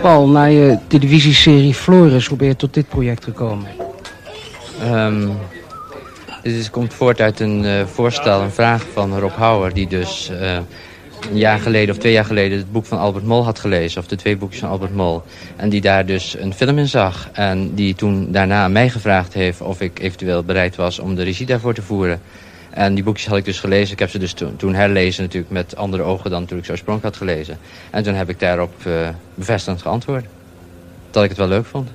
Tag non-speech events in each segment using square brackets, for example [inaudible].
Paul, na je televisieserie Flores, hoe ben je tot dit project gekomen? Um, dit komt voort uit een uh, voorstel, een vraag van Rob Houwer... die dus uh, een jaar geleden of twee jaar geleden het boek van Albert Mol had gelezen... of de twee boekjes van Albert Mol. En die daar dus een film in zag. En die toen daarna aan mij gevraagd heeft of ik eventueel bereid was... om de regie daarvoor te voeren. En die boekjes had ik dus gelezen. Ik heb ze dus toen, toen herlezen natuurlijk met andere ogen dan toen ik ze oorspronkelijk had gelezen. En toen heb ik daarop uh, bevestigend geantwoord. Dat ik het wel leuk vond.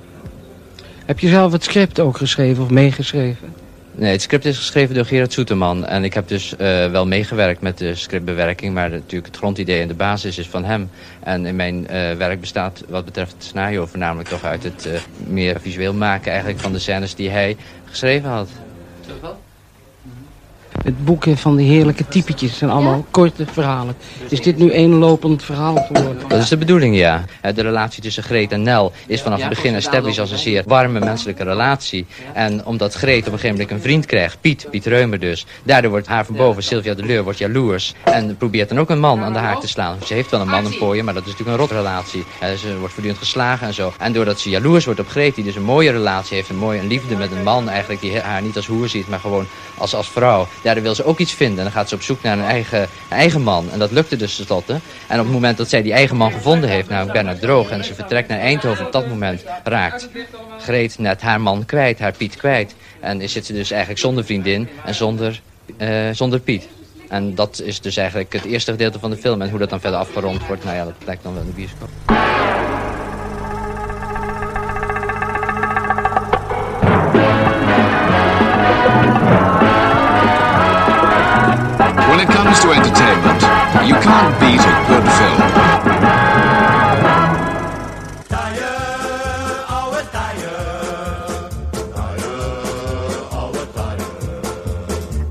Heb je zelf het script ook geschreven of meegeschreven? Nee, het script is geschreven door Gerard Soeterman. En ik heb dus uh, wel meegewerkt met de scriptbewerking. Maar natuurlijk het grondidee en de basis is van hem. En in mijn uh, werk bestaat wat betreft het scenario voornamelijk toch uit het uh, meer visueel maken eigenlijk van de scènes die hij geschreven had. Zo het boeken van die heerlijke typetjes. zijn allemaal korte verhalen. Is dit nu één lopend verhaal geworden? Dat is de bedoeling, ja. De relatie tussen Greet en Nel is vanaf het begin established als een zeer warme menselijke relatie. En omdat Greet op een gegeven moment een vriend krijgt, Piet, Piet Reumer dus. Daardoor wordt haar van boven, Sylvia de Leur, wordt jaloers. En probeert dan ook een man aan de haak te slaan. Ze heeft wel een man, een pooier, maar dat is natuurlijk een rotrelatie. Ze wordt voortdurend geslagen en zo. En doordat ze jaloers wordt op Greet, die dus een mooie relatie heeft, een mooie liefde met een man eigenlijk, die haar niet als hoer ziet, maar gewoon als, als vrouw. Daardoor wil ze ook iets vinden. En dan gaat ze op zoek naar een eigen, eigen man. En dat lukte dus tenslotte. En op het moment dat zij die eigen man gevonden heeft, nou Bernard Droog, en ze vertrekt naar Eindhoven, op dat moment raakt Greet net haar man kwijt, haar Piet kwijt. En zit ze dus eigenlijk zonder vriendin en zonder, uh, zonder Piet. En dat is dus eigenlijk het eerste gedeelte van de film. En hoe dat dan verder afgerond wordt, nou ja, dat lijkt dan wel in de bioscoop. Comes to entertainment, you can't beat a good film.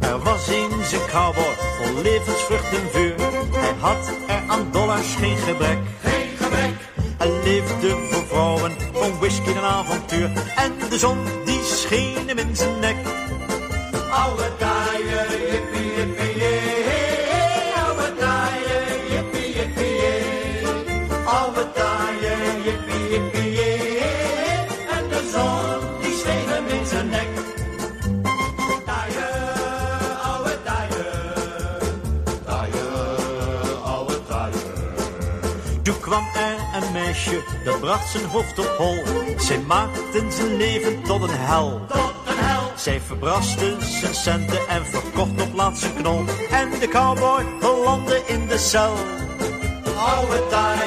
Er was eens een cowboy vol levensvrucht en vuur. Hij had er aan dollars geen gebrek. Geen gebrek. Hij leefde voor vrouwen, van whisky en avontuur. En de zon die scheen hem in zijn nek. Oude taaie, kwam er een meisje, dat bracht zijn hoofd op hol. Zij maakten zijn leven tot een hel. Tot een hel. Zij verbraste zijn centen en verkocht op laatste knol. En de cowboy belandde in de cel. Oude taaie,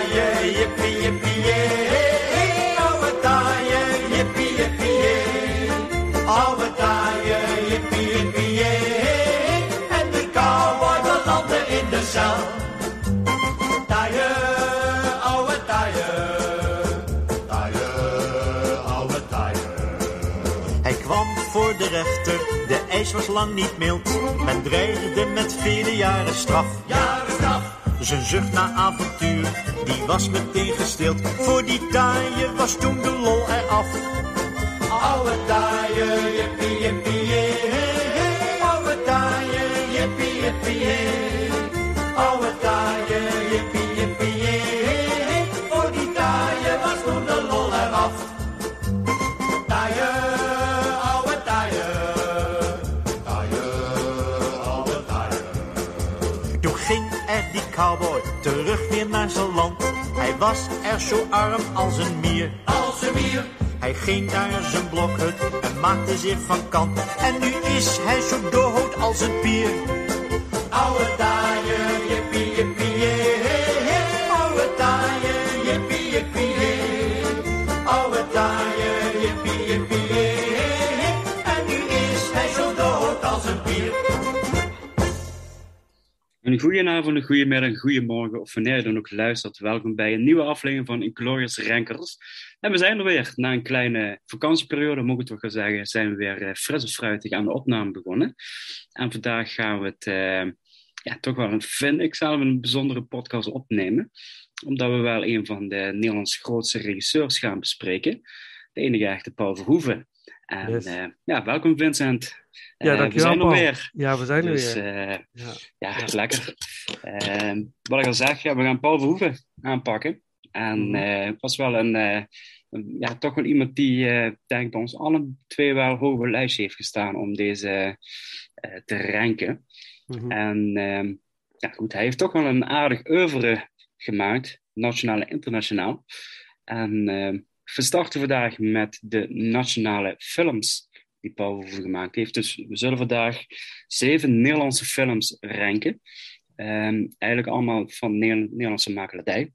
voor de rechter, de eis was lang niet mild. Men dreigde met vele jaren straf. Jaren straf. Zijn zucht naar avontuur, die was meteen gestild. Voor die taaie was toen de lol eraf. Oude taaie, jippie, jippie, jee. Oude taaie, jippie, jippie, jee. Cowboy terug weer naar zijn land. Hij was er zo arm als een mier. Als een mier. Hij ging naar zijn blokhut en maakte zich van kant. En nu is hij zo dood als een pier. Oude taaie, jippie, jippie, Een goedenavond, een goedemiddag, een goedemorgen of wanneer je dan ook luistert. Welkom bij een nieuwe aflevering van Inglorious Rankers. En we zijn er weer. Na een kleine vakantieperiode, moet ik toch wel zeggen, zijn we weer uh, fris en fruitig aan de opname begonnen. En vandaag gaan we het, uh, ja, toch wel, een, vind ik zelf, een bijzondere podcast opnemen. Omdat we wel een van de Nederlands grootste regisseurs gaan bespreken. De enige echte Paul Verhoeven. En Yes. uh, ja, welkom Vincent. Ja, Eh, dankjewel, we zijn er weer. Ja, we zijn er Dus, weer. eh, Ja. ja, lekker. Ehm, wat ik al zeg, ja, we gaan Paul Verhoeven aanpakken. En Mhm. eh, het was wel een, een- ja, toch wel iemand die, eh denk bij ons alle twee wel hoog op het lijstje heeft gestaan om deze te ranken. Mhm. En ehm, ja, goed, hij heeft toch wel een aardig oeuvre gemaakt, nationaal en internationaal. En ehm, we starten vandaag met de nationale films die Paul gemaakt heeft. Dus we zullen vandaag zeven Nederlandse films ranken. Ehm, eigenlijk allemaal van Neder- Nederlandse makelaardij.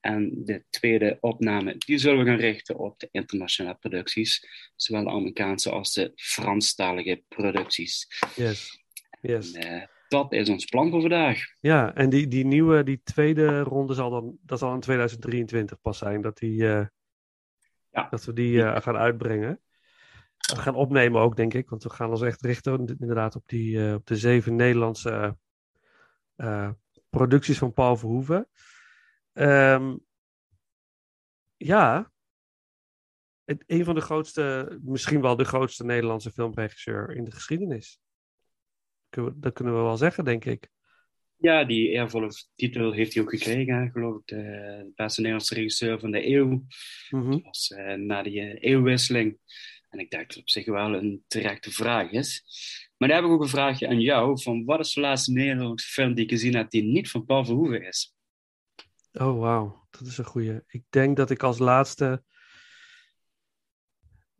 En de tweede opname, die zullen we gaan richten op de internationale producties. Zowel de Amerikaanse als de Franstalige producties. Yes. Yes. En, eh, dat is ons plan voor vandaag. Ja, en die, die nieuwe, die tweede ronde zal dan, dat zal in 2023 pas zijn, dat, die, eh, Ja. dat we die eh, gaan uitbrengen. We gaan opnemen ook, denk ik, want we gaan ons echt richten inderdaad op, die, eh, op de zeven Nederlandse eh, producties van Paul Verhoeven. Ehm, ja, het, een van de grootste, misschien wel de grootste Nederlandse filmregisseur in de geschiedenis. Dat kunnen we wel zeggen, denk ik. Ja, die eervolle titel heeft hij ook gekregen, geloof ik. De beste Nederlandse regisseur van de eeuw. Mhm. Dat was eh, na die eh, eeuwwisseling. En ik denk dat op zich wel een terechte vraag is. Maar dan heb ik ook een vraagje aan jou. Van wat is de laatste Nederlandse film die je gezien hebt die niet van Paul Verhoeven is? Oh, wauw. Dat is een goeie. Ik denk dat ik als laatste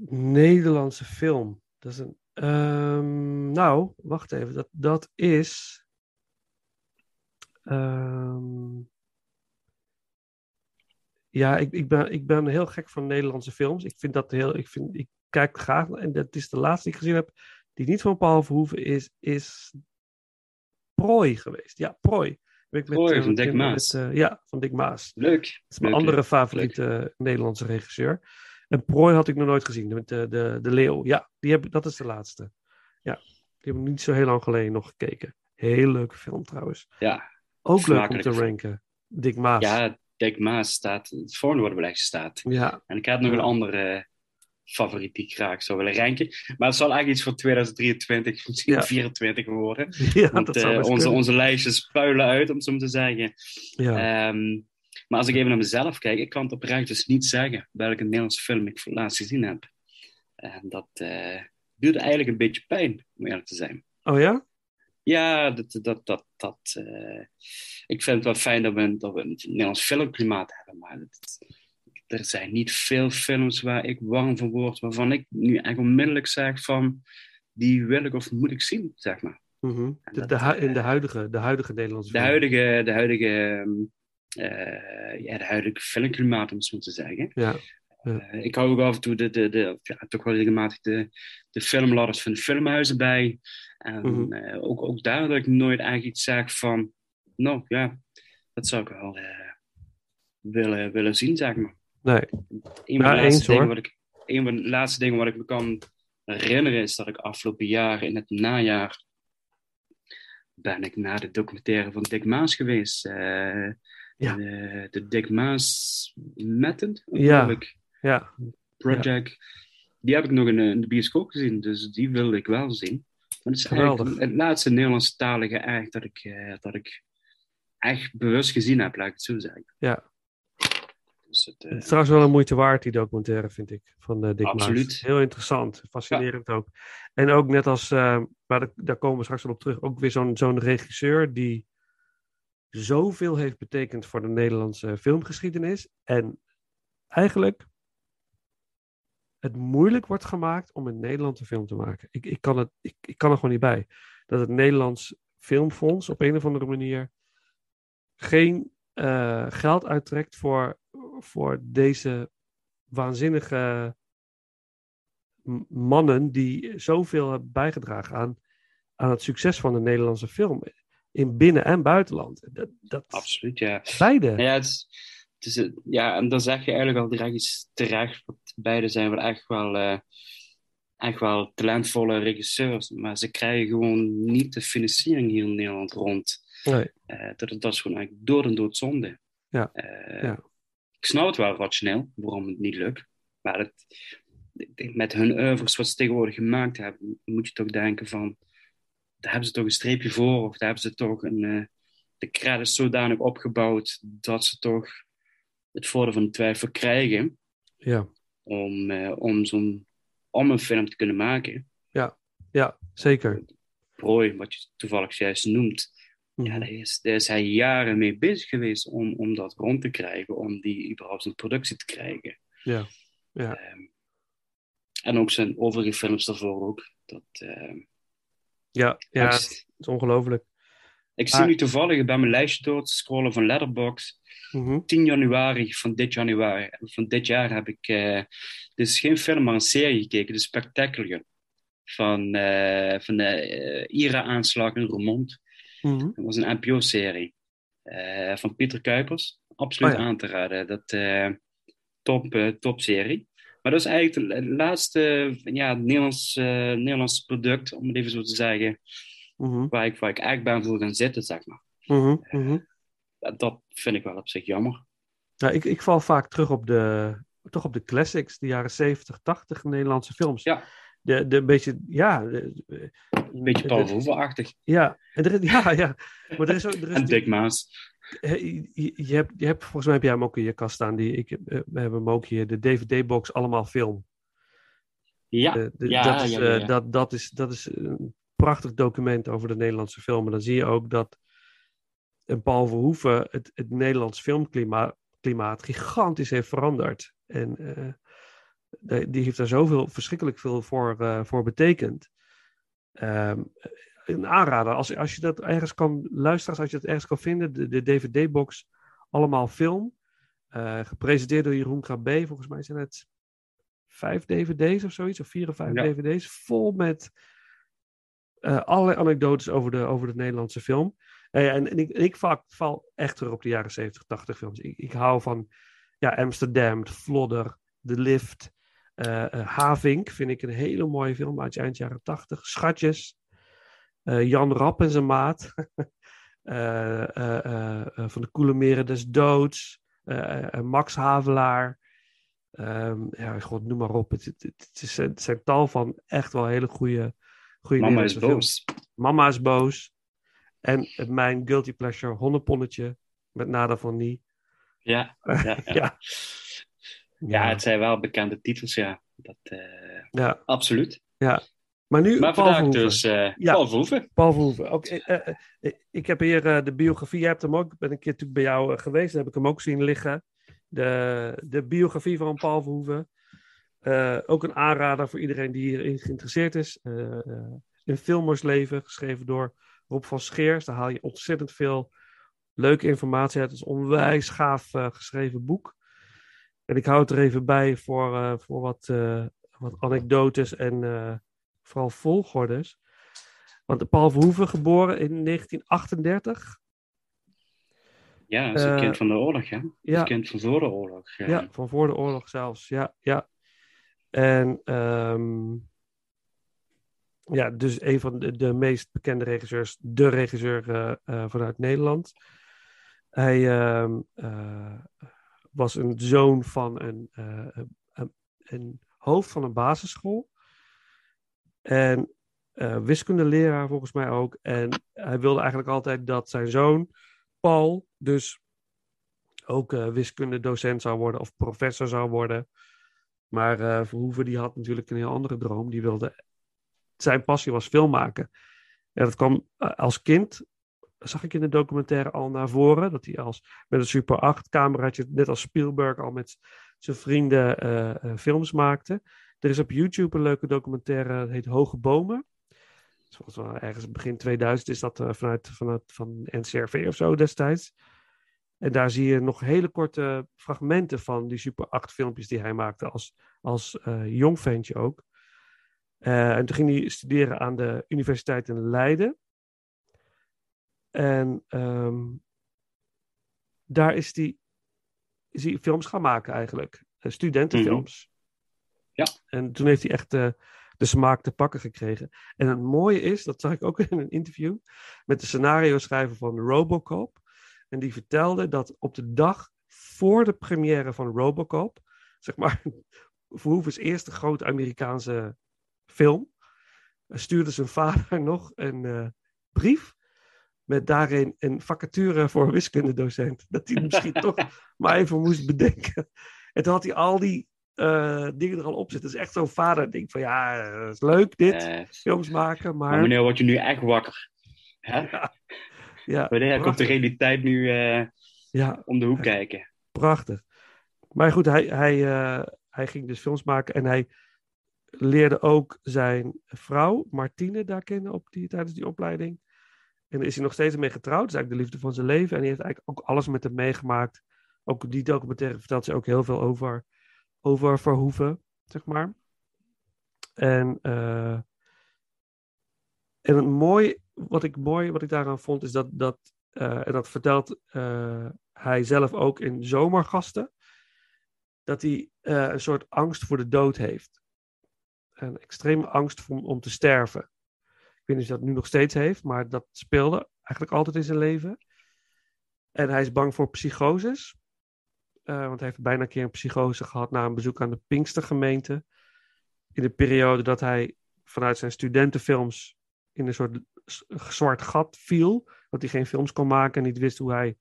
Nederlandse film. Dat is een. ehm, nou, wacht even. Dat, dat is. ehm, ja, ik, ik, ben, ik ben heel gek van Nederlandse films. Ik vind dat heel. Ik, vind, ik kijk graag. naar- En dat is de laatste die ik gezien heb. Die niet van Paul Verhoeven is. Is. Prooi geweest. Ja, Prooi. Met, Prooi eh, van Dick met, Maas. eh, ja, van Dick Maas. Leuk. Dat is mijn Leuk, andere favoriete Nederlandse regisseur. En Prooi had ik nog nooit gezien, met de, de, de Leeuw. Ja, die heb, dat is de laatste. Ja, die heb ik niet zo heel lang geleden nog gekeken. Heel leuke film trouwens. Ja, Ook leuk om te ranken. Dick Maas. ja Dick Maas staat, het wordt belegd staat. ja. En ik heb nog Ja. een andere favoriet die ik graag zou willen ranken. Maar het zal eigenlijk iets voor 2023, [laughs] misschien Ja. 2024 worden. [laughs] ja Want dat zou eh, onze, kunnen. onze lijstjes puilen uit, om het zo te zeggen. Ja. Ehm, maar als ik even naar mezelf kijk, ik kan het oprecht dus niet zeggen welke Nederlandse film ik voor het laatst gezien heb. En dat eh duurde eigenlijk een beetje pijn, om eerlijk te zijn. oh ja? Ja, dat, dat, dat, dat, eh, ik vind het wel fijn dat we, dat we een Nederlands filmklimaat hebben, maar het- er zijn niet veel films waar ik warm van word, waarvan ik nu echt onmiddellijk zeg van, die wil ik of moet ik zien, zeg maar. Mhm. De, hu- in de eh, huidige, de huidige Nederlandse De film. huidige, de huidige, eh, ja, de huidige filmklimaat, om het zo te zeggen. Ja. Eh, ik hou ook af en toe de, de, de, ja, toch wel regelmatig de, de filmladders van de filmhuizen bij. En Mhm. eh, ook, ook daar dat ik nooit eigenlijk iets zeg van, nou ja, dat zou ik wel eh, willen, willen zien, zeg maar. Nee. Een van, Ja, de eens, laatste dingen hoor. wat ik, een van de laatste dingen wat ik me kan herinneren is dat ik afgelopen jaar in het najaar ben ik naar de documentaire van Dick Maas geweest. eh, Ja. de, de Dick Maas Metten, Ja. ik. Ja. Project. Die heb ik nog in, de- in de bioscoop gezien, dus die wilde ik wel zien. Maar het is Geweldig. eigenlijk het laatste Nederlandstalige echt dat ik, eh, dat ik echt bewust gezien heb, laat ik het zo zeggen. Ja. Dus het, eh, Het is trouwens wel een moeite waard, die documentaire, vind ik, van eh Dick Maas. Absoluut. Heel interessant, fascinerend ook. En ook net als, eh, maar daar, daar komen we straks wel op terug, ook weer zo'n zo'n regisseur die zoveel heeft betekend voor de Nederlandse filmgeschiedenis. En eigenlijk het moeilijk wordt gemaakt om in Nederland een film te maken. Ik, ik, kan, het, ik, ik kan er gewoon niet bij. Dat het Nederlands Filmfonds op een of andere manier geen eh, geld uittrekt voor, voor deze waanzinnige mannen die zoveel hebben bijgedragen aan, aan het succes van de Nederlandse film. In binnen- en buitenland. Dat, dat, absoluut, ja. Beide. Ja, het is, het is, ja, en dan zeg je eigenlijk al direct iets terecht. Want beide zijn wel echt wel, eh, echt wel talentvolle regisseurs. Maar ze krijgen gewoon niet de financiering hier in Nederland rond. Nee. Eh, dat, dat is gewoon eigenlijk door en door zonde. Ja. Eh, Ja. Ik snap het wel rationeel, waarom het niet lukt. Maar het, met hun oeuvres wat ze tegenwoordig gemaakt hebben, moet je toch denken van... Daar hebben ze toch een streepje voor, of daar hebben ze toch een... eh, de credits zodanig opgebouwd dat ze toch het voordeel van de twijfel krijgen Ja, om, eh, om, zo'n, om een film te kunnen maken. ja zeker. Prooi, wat je toevallig juist noemt, ja, daar is, daar is hij jaren mee bezig geweest om, om dat rond te krijgen, om die überhaupt in productie te krijgen. Ja, ja. Ehm, en ook zijn overige films daarvoor ook. Dat, ehm, ja, ja, ik, het is ongelooflijk. ik zie nu toevallig bij mijn lijstje door te scrollen van Letterboxd. Mhm. 10 januari van dit januari, van dit jaar heb ik, dit is geen film, maar een serie gekeken, de Spectacular. Van, eh, van de eh, IRA-aanslag in Roermond. Mhm. Dat was een NPO-serie eh, van Pieter Kuipers. Absoluut Oh ja. aan te raden. Dat eh top, eh, topserie. Maar dat is eigenlijk het laatste ja, Nederlands, Nederlands product, om het even zo te zeggen, Mhm. waar ik, waar ik eigenlijk ben voor gaan zitten, zeg maar. Mhm. Dat- Dat vind ik wel op zich jammer. Ja, ik, ik val vaak terug op de, toch op de classics, de jaren 70, 80 Nederlandse films. Ja. De, de beetje, ja. de- Een beetje Paul Verhoeven-achtig. Ja, en er, is- [laughs] ja, ja. Maar er is ook. Er is En Dick Maas. Je, hebt, je hebt, volgens mij heb jij hem ook in je kast staan. Die, ik, eh, we hebben hem ook hier, de DVD-box Allemaal Film. Ja, de- ja, dat, is, ja, ja, eh. Dat, dat, is, dat is een prachtig document over de Nederlandse film. En dan zie je ook dat een Paul Verhoeven het, het Nederlands filmklimaat klimaat gigantisch heeft veranderd. En eh, die- die heeft daar zoveel, verschrikkelijk veel voor, eh, voor betekend. Ehm, een aanrader, als, als je dat ergens kan luisteren, als je dat ergens kan vinden, de, de DVD-box Allemaal Film. eh, gepresenteerd door Jeroen Krabbe. Volgens mij zijn het vijf DVD's of zoiets, of vier of vijf Ja. DVD's, vol met eh, allerlei anekdotes over de, over de Nederlandse film. Eh, en, en ik, ik val, val echt terug op de jaren 70, 80 films. Ik, ik hou van ja, Amsterdam, Vlodder, The Lift, eh eh, Havink vind ik een hele mooie film uit eind jaren 80. Schatjes, eh, Jan Rap en zijn maat, [laughs] Eh, eh, eh, eh, van de Koele Meren des Doods, eh, eh, Max Havelaar. Ehm, ja, god, noem maar op. Het, het, het, is, het zijn tal van echt wel hele goede, goede Mama is films. boos. Mama is boos. En het mijn guilty pleasure, Honneponnetje, met Nada van Nie. Ja, ja, [laughs] ja. Ja. Ja. het zijn wel bekende titels, ja. Dat, eh, ja. absoluut. Maar nu Maar Paul Verhoeven. dus Ja. Paul Verhoeven. Paul Verhoeven. Ook, eh, ik heb hier de biografie. Je hebt hem ook. Ik ben een keer natuurlijk bij jou geweest. Daar heb ik hem ook zien liggen. De, de biografie van Paul Verhoeven. Ook een aanrader voor iedereen die hierin geïnteresseerd is. Een filmersleven, geschreven door Rob van Scheers. Daar haal je ontzettend veel leuke informatie uit. Het is een onwijs gaaf geschreven boek. En ik hou het er even bij voor, eh, voor wat, eh, wat anekdotes en eh, vooral volgordes. Want Paul Verhoeven, geboren in 1938. Ja, dat is een kind van de oorlog, hè? Ja, Een kind van voor de oorlog. Ja. ja, van voor de oorlog zelfs. Ja, ja. En ehm, ja, dus een van de, de meest bekende regisseurs, de regisseur vanuit Nederland. Hij ehm, eh, was een zoon van een, eh, een, een hoofd van een basisschool. En eh, wiskundeleraar volgens mij ook. En hij wilde eigenlijk altijd dat zijn zoon, Paul, dus ook eh wiskundedocent zou worden of professor zou worden. Maar eh Verhoeven die had natuurlijk een heel andere droom. Die wilde, zijn passie was film maken. En dat kwam als kind, zag ik in de documentaire al naar voren. Dat hij als met een Super 8 cameraatje, net als Spielberg, al met zijn vrienden eh, eh, films maakte. Er is op YouTube een leuke documentaire, dat heet Hoge Bomen. Zoals wel ergens begin 2000 is dat eh, vanuit, vanuit van NCRV of zo destijds. En daar zie je nog hele korte fragmenten van die Super 8 filmpjes die hij maakte als, als jong ventje ook. En toen ging hij studeren aan de Universiteit in Leiden. En ehm, daar is hij films gaan maken eigenlijk. Eh, studentenfilms. Ja. En toen heeft hij echt eh, de smaak te pakken gekregen. En het mooie is, dat zag ik ook [laughs] in een interview, met de scenario schrijver van Robocop. En die vertelde dat op de dag voor de première van Robocop, zeg maar, [laughs] Verhoeven's eerste grote Amerikaanse film, stuurde zijn vader [laughs] nog een eh, brief met daarin een vacature voor een wiskundedocent. Dat hij misschien toch [laughs] maar even moest bedenken. En toen had hij al die eh, dingen er al op zitten. Het is echt zo'n vader ding van ja, dat is leuk dit, films maken, maar... maar meneer, word je nu echt wakker? Hè? ja, [laughs] Wanneer komt de realiteit nu eh, Ja, om de hoek kijken? prachtig. Maar goed, hij, hij, eh, hij ging dus films maken en hij leerde ook zijn vrouw, Martine, daar kennen op die, tijdens die opleiding. En is hij nog steeds mee getrouwd. Dat is eigenlijk de liefde van zijn leven. En hij heeft eigenlijk ook alles met hem meegemaakt. Ook die documentaire vertelt ze ook heel veel over, over Verhoeven, zeg maar. En, eh, en een mooi, wat ik mooi, wat ik daaraan vond, is dat, dat eh, en dat vertelt eh, hij zelf ook in zomergasten, dat hij een soort angst voor de dood heeft. Een extreme angst voor, om te sterven. Weet niet hij dat nu nog steeds heeft, maar dat speelde eigenlijk altijd in zijn leven. En hij is bang voor psychoses. Eh, want hij heeft bijna een keer een psychose gehad na een bezoek aan de Pinkstergemeente. In de periode dat hij vanuit zijn studentenfilms in een soort zwart gat viel. Dat hij geen films kon maken en niet wist hoe hij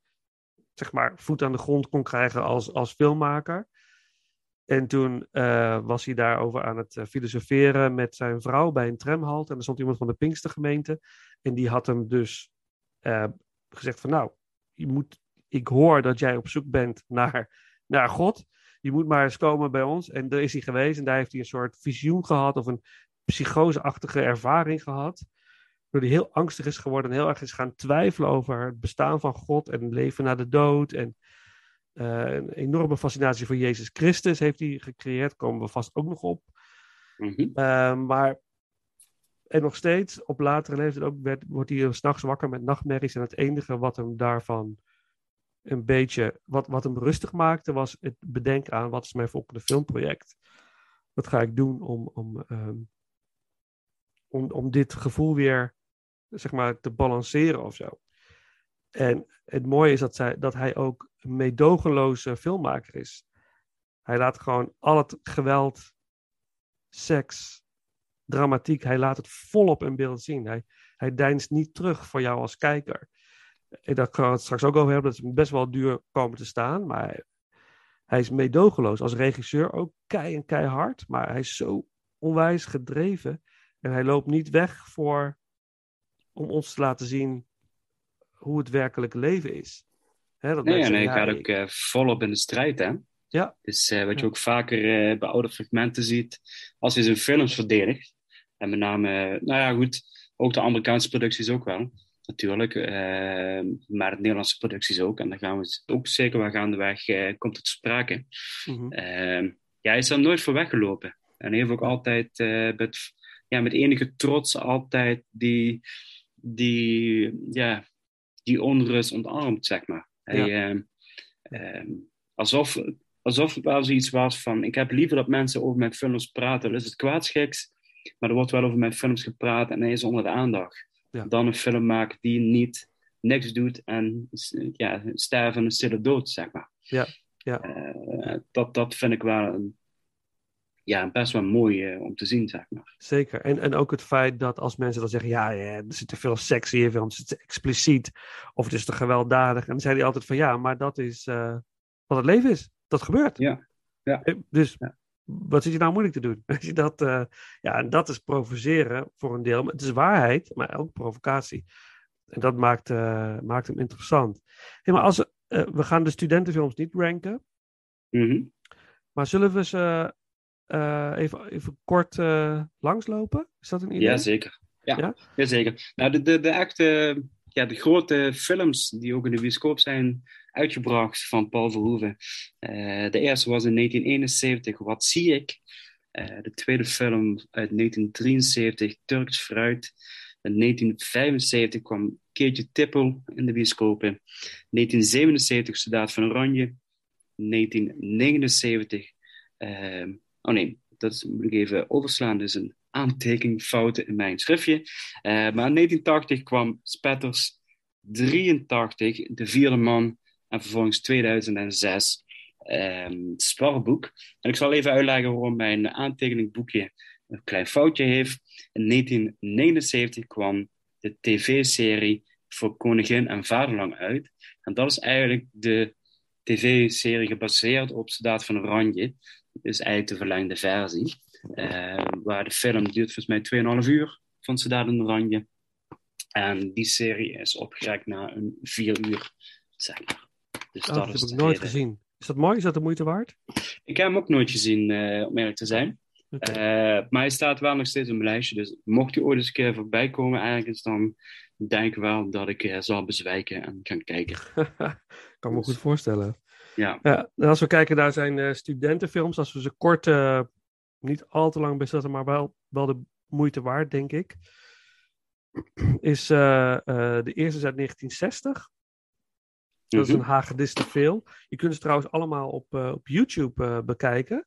zeg maar, voet aan de grond kon krijgen als, als filmmaker. En toen eh, was hij daarover aan het eh, filosoferen met zijn vrouw bij een tramhalte. En er stond iemand van de Pinkstergemeente. En die had hem dus eh, gezegd van nou, je moet, ik hoor dat jij op zoek bent naar, naar God. Je moet maar eens komen bij ons. En daar is hij geweest en daar heeft hij een soort visioen gehad of een psychoseachtige ervaring gehad. Waardoor hij heel angstig is geworden en heel erg is gaan twijfelen over het bestaan van God en leven na de dood. En een enorme fascinatie voor Jezus Christus heeft hij gecreëerd. Komen we vast ook nog op. Mhm. Eh, maar en nog steeds, op latere leeftijd ook, werd, wordt hij s'nachts wakker met nachtmerries. En het enige wat hem daarvan een beetje, wat, wat hem rustig maakte, was het bedenken aan wat is mijn volgende filmproject. Wat ga ik doen om, om, ehm, om, om dit gevoel weer, zeg maar, te balanceren of zo. En het mooie is dat, zij, dat hij ook een meedogenloze filmmaker is. Hij laat gewoon al het geweld, seks, dramatiek, hij laat het volop in beeld zien. Hij, hij deinst niet terug voor jou als kijker. En daar gaan we het straks ook over hebben. Dat is best wel duur komen te staan. Maar hij, is meedogenloos. Als regisseur ook kei en keihard. Maar hij is zo onwijs gedreven. En hij loopt niet weg voor... om ons te laten zien hoe het werkelijke leven is. Hè, dat Nee, zeggen, gaat ja, ook eh, volop in de strijd, hè? Ja. Dus eh, wat je ook vaker eh, bij oude fragmenten ziet, als hij zijn films verdedigt, en met name, nou ja, goed, ook de Amerikaanse producties ook wel, natuurlijk, eh, maar de Nederlandse producties ook, en daar gaan we ook zeker wel gaandeweg, komt het sprake. mhm. Ehm, ja, hij is daar nooit voor weggelopen. En heeft ook altijd met, ja, met enige trots altijd die, die, ja, die onrust ontarmd, zeg maar. Hij, ehm, ehm, alsof, alsof het wel zoiets was van, ik heb liever dat mensen over mijn films praten. Dus het kwaadschiks, maar er wordt wel over mijn films gepraat en hij is onder de aandacht. Ja. Dan een film maken die niet niks doet en ja, sterven een stille dood, zeg maar. Ja, ja. Eh, dat, dat vind ik wel een, ja, best wel mooi eh, om te zien, zeg maar. Zeker. En, en ook het feit dat als mensen dan zeggen: ja, ja, er zit te veel seks in je films, het is te expliciet. Of het is te gewelddadig. En dan zei hij altijd: van ja, maar dat is eh, wat het leven is. Dat gebeurt. Ja. Ja. Eh, Dus Ja. wat zit je nou moeilijk te doen? [laughs] Je dat, ja, en dat is provoceren voor een deel. Maar Het is waarheid, maar ook provocatie. En dat maakt, maakt hem interessant. Hey, maar als, we gaan de studentenfilms niet ranken. Mhm. Maar zullen we ze eh, even, even kort eh, langslopen? Is dat een idee? Ja, zeker. Ja, Ja? zeker. Nou, de, de, de echte, ja, de grote films die ook in de bioscoop zijn uitgebracht van Paul Verhoeven. Eh, de eerste was in 1971, Wat zie ik? De tweede film uit 1973, Turks fruit. In 1975 kwam Keertje Tippel in de bioscopen. 1977, Soldaat van Oranje. 1979, ehm, oh nee, dat moet ik even overslaan. Is een aantekenfouten in mijn schriftje. Eh, maar in 1980 kwam Spetters, 83 De Vierde Man en vervolgens 2006 ehm het Sparrenboek. En ik zal even uitleggen waarom mijn aantekeningboekje een klein foutje heeft. In 1979 kwam de tv-serie voor Koningin en Vaderland uit. En dat is eigenlijk de tv-serie gebaseerd op Soldaat van Oranje. Is eigenlijk de verlengde versie. Eh, waar de film duurt volgens mij 2,5 uur van Soldaat van Oranje. En die serie is opgerekt naar een 4 uur, zeg maar. Dus Oh, dat heb ik nooit gezien. Is dat mooi? Is dat de moeite waard? Ik heb hem ook nooit gezien, eh, om eerlijk te zijn. Oké. Eh, maar hij staat wel nog steeds op mijn lijstje. Dus mocht hij ooit eens een keer voorbij komen ergens, dan denk ik wel dat ik zal bezwijken en gaan kijken. [laughs] kan me goed voorstellen. Ja, Ja, en als we kijken naar zijn eh, studentenfilms, als we ze kort, eh, niet al te lang bestellen, maar wel, wel de moeite waard, denk ik. Is eh, de eerste is uit 1960. Dat is Mhm. een hagediste veel. Je kunt ze trouwens allemaal op, op YouTube bekijken.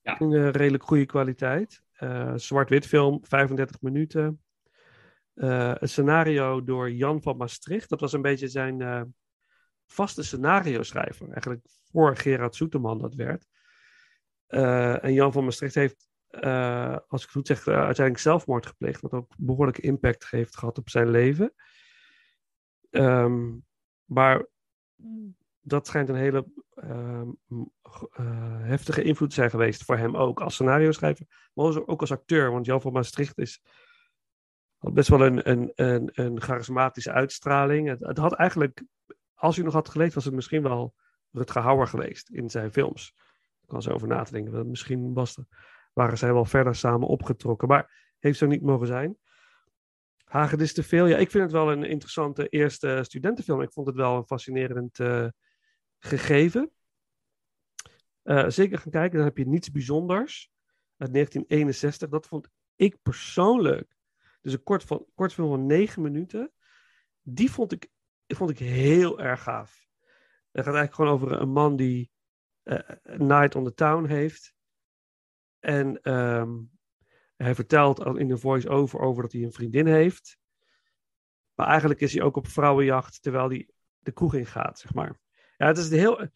Ja. In redelijk goede kwaliteit. Eh, Zwart-wit film, 35 minuten. Een scenario door Jan van Maastricht. Dat was een beetje zijn vaste scenario schrijver. Eigenlijk voor Gerard Soeterman dat werd. Eh, en Jan van Maastricht heeft, eh, als ik het goed zeg, uiteindelijk zelfmoord gepleegd. Wat ook behoorlijke impact heeft gehad op zijn leven. Ehm, maar dat schijnt een hele ehm, eh, heftige invloed te zijn geweest voor hem ook. Als scenario schrijver, maar ook- als acteur. Want Jan van Maastricht is had best wel een, een, een, een charismatische uitstraling. Het had eigenlijk, als hij nog had geleefd, was het misschien wel Rutger Hauer geweest in zijn films. Ik kan zo over na te denken. Misschien waren zij wel verder samen opgetrokken. Maar heeft zo niet mogen zijn. Hagedis te veel. Ja, ik vind het wel een interessante eerste studentenfilm. Ik vond het wel een fascinerend eh, gegeven. Eh, zeker gaan kijken, dan heb je niets bijzonders. Uit 1961. Dat vond ik persoonlijk. Dus een kort, van, kort film van negen minuten. Die vond ik, vond ik heel erg gaaf. Het gaat eigenlijk gewoon over een man die een Night on the Town heeft. En ehm, hij vertelt in de voice-over over dat hij een vriendin heeft. Maar eigenlijk is hij ook op vrouwenjacht terwijl hij de kroeg in gaat, zeg maar. Ja, het is een heel,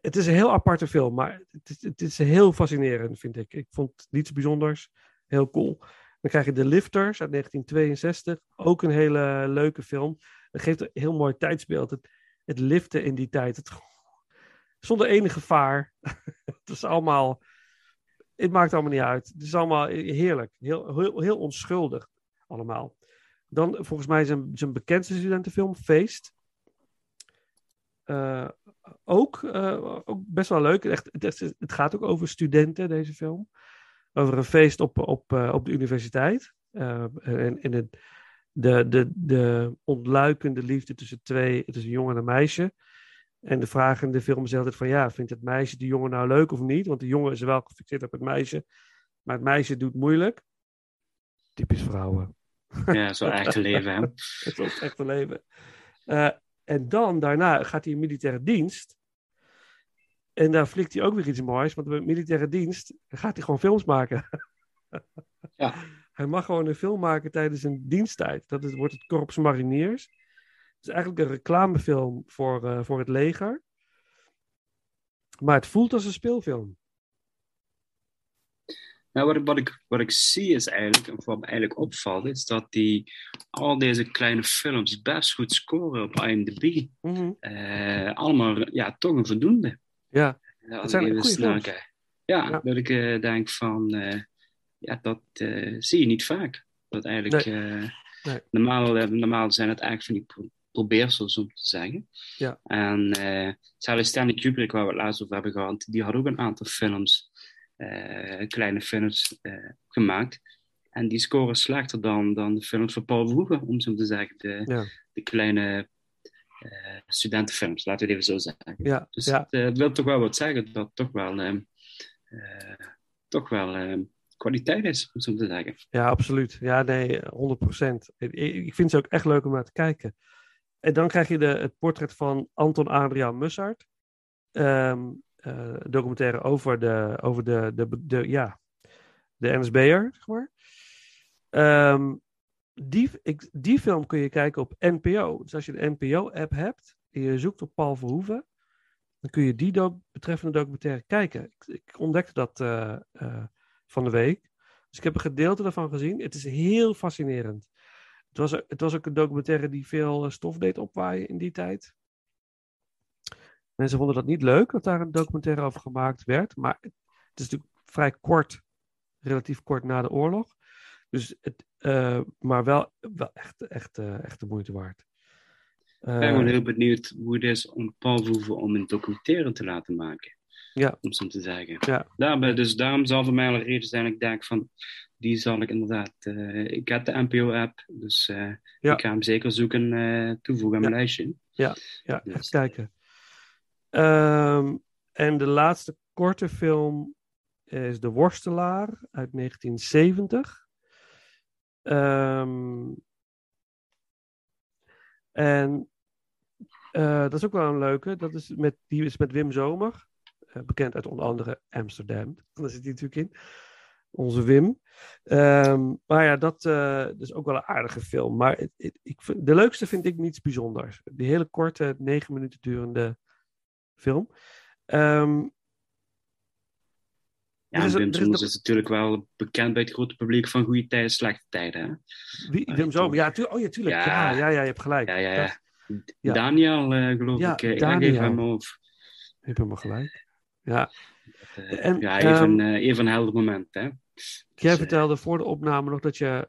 het is een heel aparte film, maar het is, heel fascinerend, vind ik. Ik vond niets bijzonders. Heel cool. Dan krijg je The Lifters uit 1962. Ook een hele leuke film. Dat geeft een heel mooi tijdsbeeld. Het, het liften in die tijd. Het, zonder enig gevaar. [laughs] het is allemaal... Het maakt allemaal niet uit. Het is allemaal heerlijk. Heel, heel, heel onschuldig allemaal. Dan volgens mij zijn, zijn bekendste studentenfilm, Feest. Eh, ook, eh, ook best wel leuk. Echt, het, het, gaat ook over studenten, deze film. Over een feest op, op, eh, op de universiteit. En en het, de, de, de ontluikende liefde tussen twee, tussen een jongen en een meisje. En de vraag in de film is altijd van ja, vindt het meisje de jongen nou leuk of niet? Want de jongen is wel gefixeerd op het meisje. Maar het meisje doet moeilijk. Typisch vrouwen. ja zo echt [laughs] leven, hè. Het echte leven. Eh, en dan, daarna, gaat hij in militaire dienst. En daar flikt hij ook weer iets moois. Want bij militaire dienst gaat hij gewoon films maken. Ja. [laughs] Hij mag gewoon een film maken tijdens een diensttijd. Dat is, wordt het Korps Mariniers. Het is eigenlijk een reclamefilm voor, eh, voor het leger. Maar het voelt als een speelfilm. Nou, wat, ik, wat, ik, wat ik zie is eigenlijk, en wat me eigenlijk opvalt, is dat die, al deze kleine films best goed scoren op IMDb. Mhm. Eh, allemaal, ja, toch een voldoende. Ja, Ja, als zijn goede films. Ja, Ja. dat ik eh, denk van, eh, ja, dat eh, zie je niet vaak. Dat eigenlijk, eh, Nee. Normaal, eh, normaal zijn het eigenlijk van die pro- probeersels, om te zeggen. Ja. En zelfs Stanley Kubrick, waar we het laatst over hebben gehad, die had ook een aantal films, kleine films gemaakt. En die scoren slechter dan, dan de films van Paul Verhoeven, om zo te zeggen. De, Ja. de kleine studentenfilms, laten we het even zo zeggen. ja, Dus ja. het wil toch wel wat zeggen dat toch wel, toch wel kwaliteit is, om zo te zeggen. Ja, absoluut. Ja, nee, 100%. Ik, vind ze ook echt leuk om naar te kijken. En dan krijg je de, het portret van Anton Adriaan Mussart. Ehm eh, documentaire over de, over de, de, de, ja, de NSB'er, zeg maar. Ehm, die, ik, die film kun je kijken op NPO. Dus als je de NPO-app hebt en je zoekt op Paul Verhoeven, dan kun je die betreffende documentaire kijken. Ik, ik ontdekte dat eh, eh, van de week. Dus ik heb een gedeelte daarvan gezien. Het is heel fascinerend. Het was, het was ook een documentaire die veel eh, stof deed opwaaien in die tijd. Mensen vonden dat niet leuk dat daar een documentaire over gemaakt werd. Maar het is natuurlijk vrij kort, relatief kort na de oorlog. Dus het, eh, maar wel, wel echt, echt, eh, echt de moeite waard. Ik ben wel heel benieuwd hoe het is om Paul Verhoeven om een documentaire te laten maken. Ja. Om zo te zeggen. Ja. Daarbij, dus daarom zal voor mij al een reden zijn ik denk van, die zal ik inderdaad, eh, ik heb de NPO-app, dus eh, Ja. ik ga hem zeker zoeken, eh, toevoegen aan mijn lijstje. Ja, ja Dus, even kijken. Ehm, en de laatste korte film is De Worstelaar uit 1970. Ehm, en dat is ook wel een leuke. Dat is met, die is met Wim Zomer. Eh, bekend uit onder andere Amsterdam. Daar zit hij natuurlijk in. Onze Wim. Ehm, maar ja, dat, eh, dat is ook wel een aardige film. Maar het, het- ik vind, de leukste vind ik niets bijzonders. Die hele korte, negen minuten durende film. Ehm, Ja, is Wim is natuurlijk wel bekend bij het grote publiek van goede tijden, slechte tijden. Hè? wie, Wim ik. Ja, oh ja, tuurlijk. Ja. Ja. Ja, ja, je hebt gelijk. Ja, ja, ja. Dat- Ja. Daniel, eh, geloof ik. ik Daniel. je hebt helemaal gelijk. Ja. Eh, En, ja, even, ehm, eh, even een helder moment. Hè? Jij Dus, eh, vertelde voor de opname nog dat je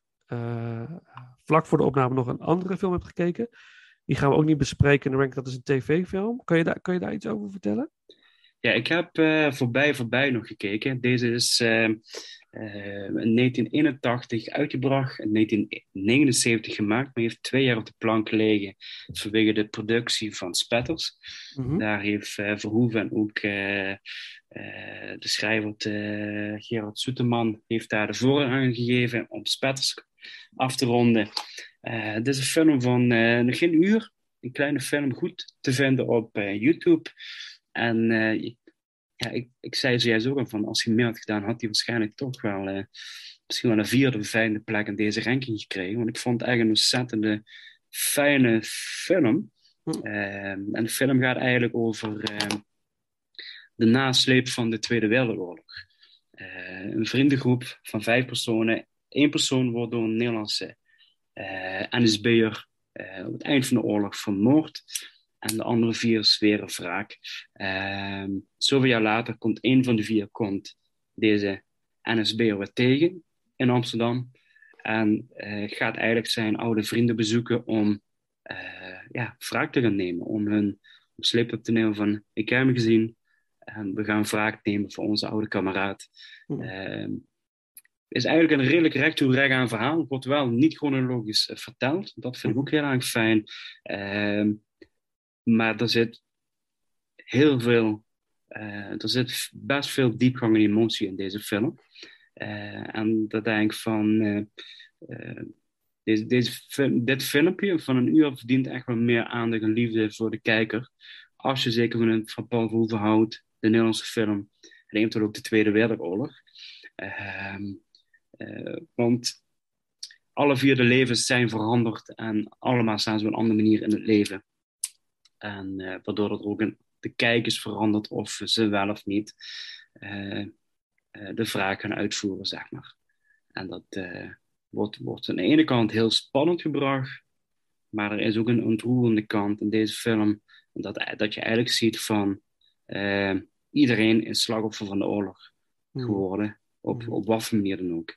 vlak voor de opname nog een andere film hebt gekeken. Die gaan we ook niet bespreken in de rank. Dat is een tv-film. Kan je, daar, kan je daar iets over vertellen? Ja, ik heb voorbij voorbij nog gekeken. Deze is eh, eh, in 1981 uitgebracht, in 1979 gemaakt, maar heeft twee jaar op de plank gelegen vanwege de productie van Spetters. Mhm. Daar heeft eh, Verhoeven en ook eh, eh, de schrijver eh, Gerard Soeteman heeft daar de voorrang aan gegeven om Spetters af te ronden. Eh dit is een film van eh, nog geen uur. Een kleine film, goed te vinden op eh, YouTube. En eh, ja, ik, ik zei zojuist ook al van, als hij meer had gedaan, had hij waarschijnlijk toch wel eh, misschien wel een vierde of vijfde plek in deze ranking gekregen. Want ik vond het echt een ontzettende fijne film. Hm. Ehm, en de film gaat eigenlijk over ehm, de nasleep van de Tweede Wereldoorlog. Eh, een vriendengroep van vijf personen. Eén persoon wordt door een Nederlandse eh NSB'er eh, op het eind van de oorlog vermoord. En de andere vier zweren wraak. Ehm zoveel jaar later komt één van de vier komt deze NSB'er weer tegen in Amsterdam. En eh, gaat eigenlijk zijn oude vrienden bezoeken om eh, ja, wraak te gaan nemen. Om hun op sleep te nemen van, ik heb hem gezien. En we gaan wraak nemen voor onze oude kameraad. Hm. Ehm, is eigenlijk een redelijk recht toe recht aan verhaal. Wordt wel niet chronologisch eh, verteld. Dat vind ik ook heel erg fijn. Maar er zit heel veel, eh, er zit best veel diepgang en emotie in deze film. Eh, en dat denk ik van, eh, deze, deze, dit filmpje van een uur verdient echt wel meer aandacht en liefde voor de kijker. Als je zeker van, van Paul Verhoeven houdt, de Nederlandse film, en eventueel ook de Tweede Wereldoorlog. Ehm, eh, want alle vier de levens zijn veranderd en allemaal staan ze op een andere manier in het leven. En eh, waardoor er ook een, de kijk is veranderd of ze wel of niet eh, eh, de vraag gaan uitvoeren, zeg maar. En dat wordt, wordt aan de ene kant heel spannend gebracht, maar er is ook een ontroerende kant in deze film. Dat, dat je eigenlijk ziet van iedereen is slachtoffer van de oorlog Mhm. geworden, op, Mhm. op wat voor manier dan ook.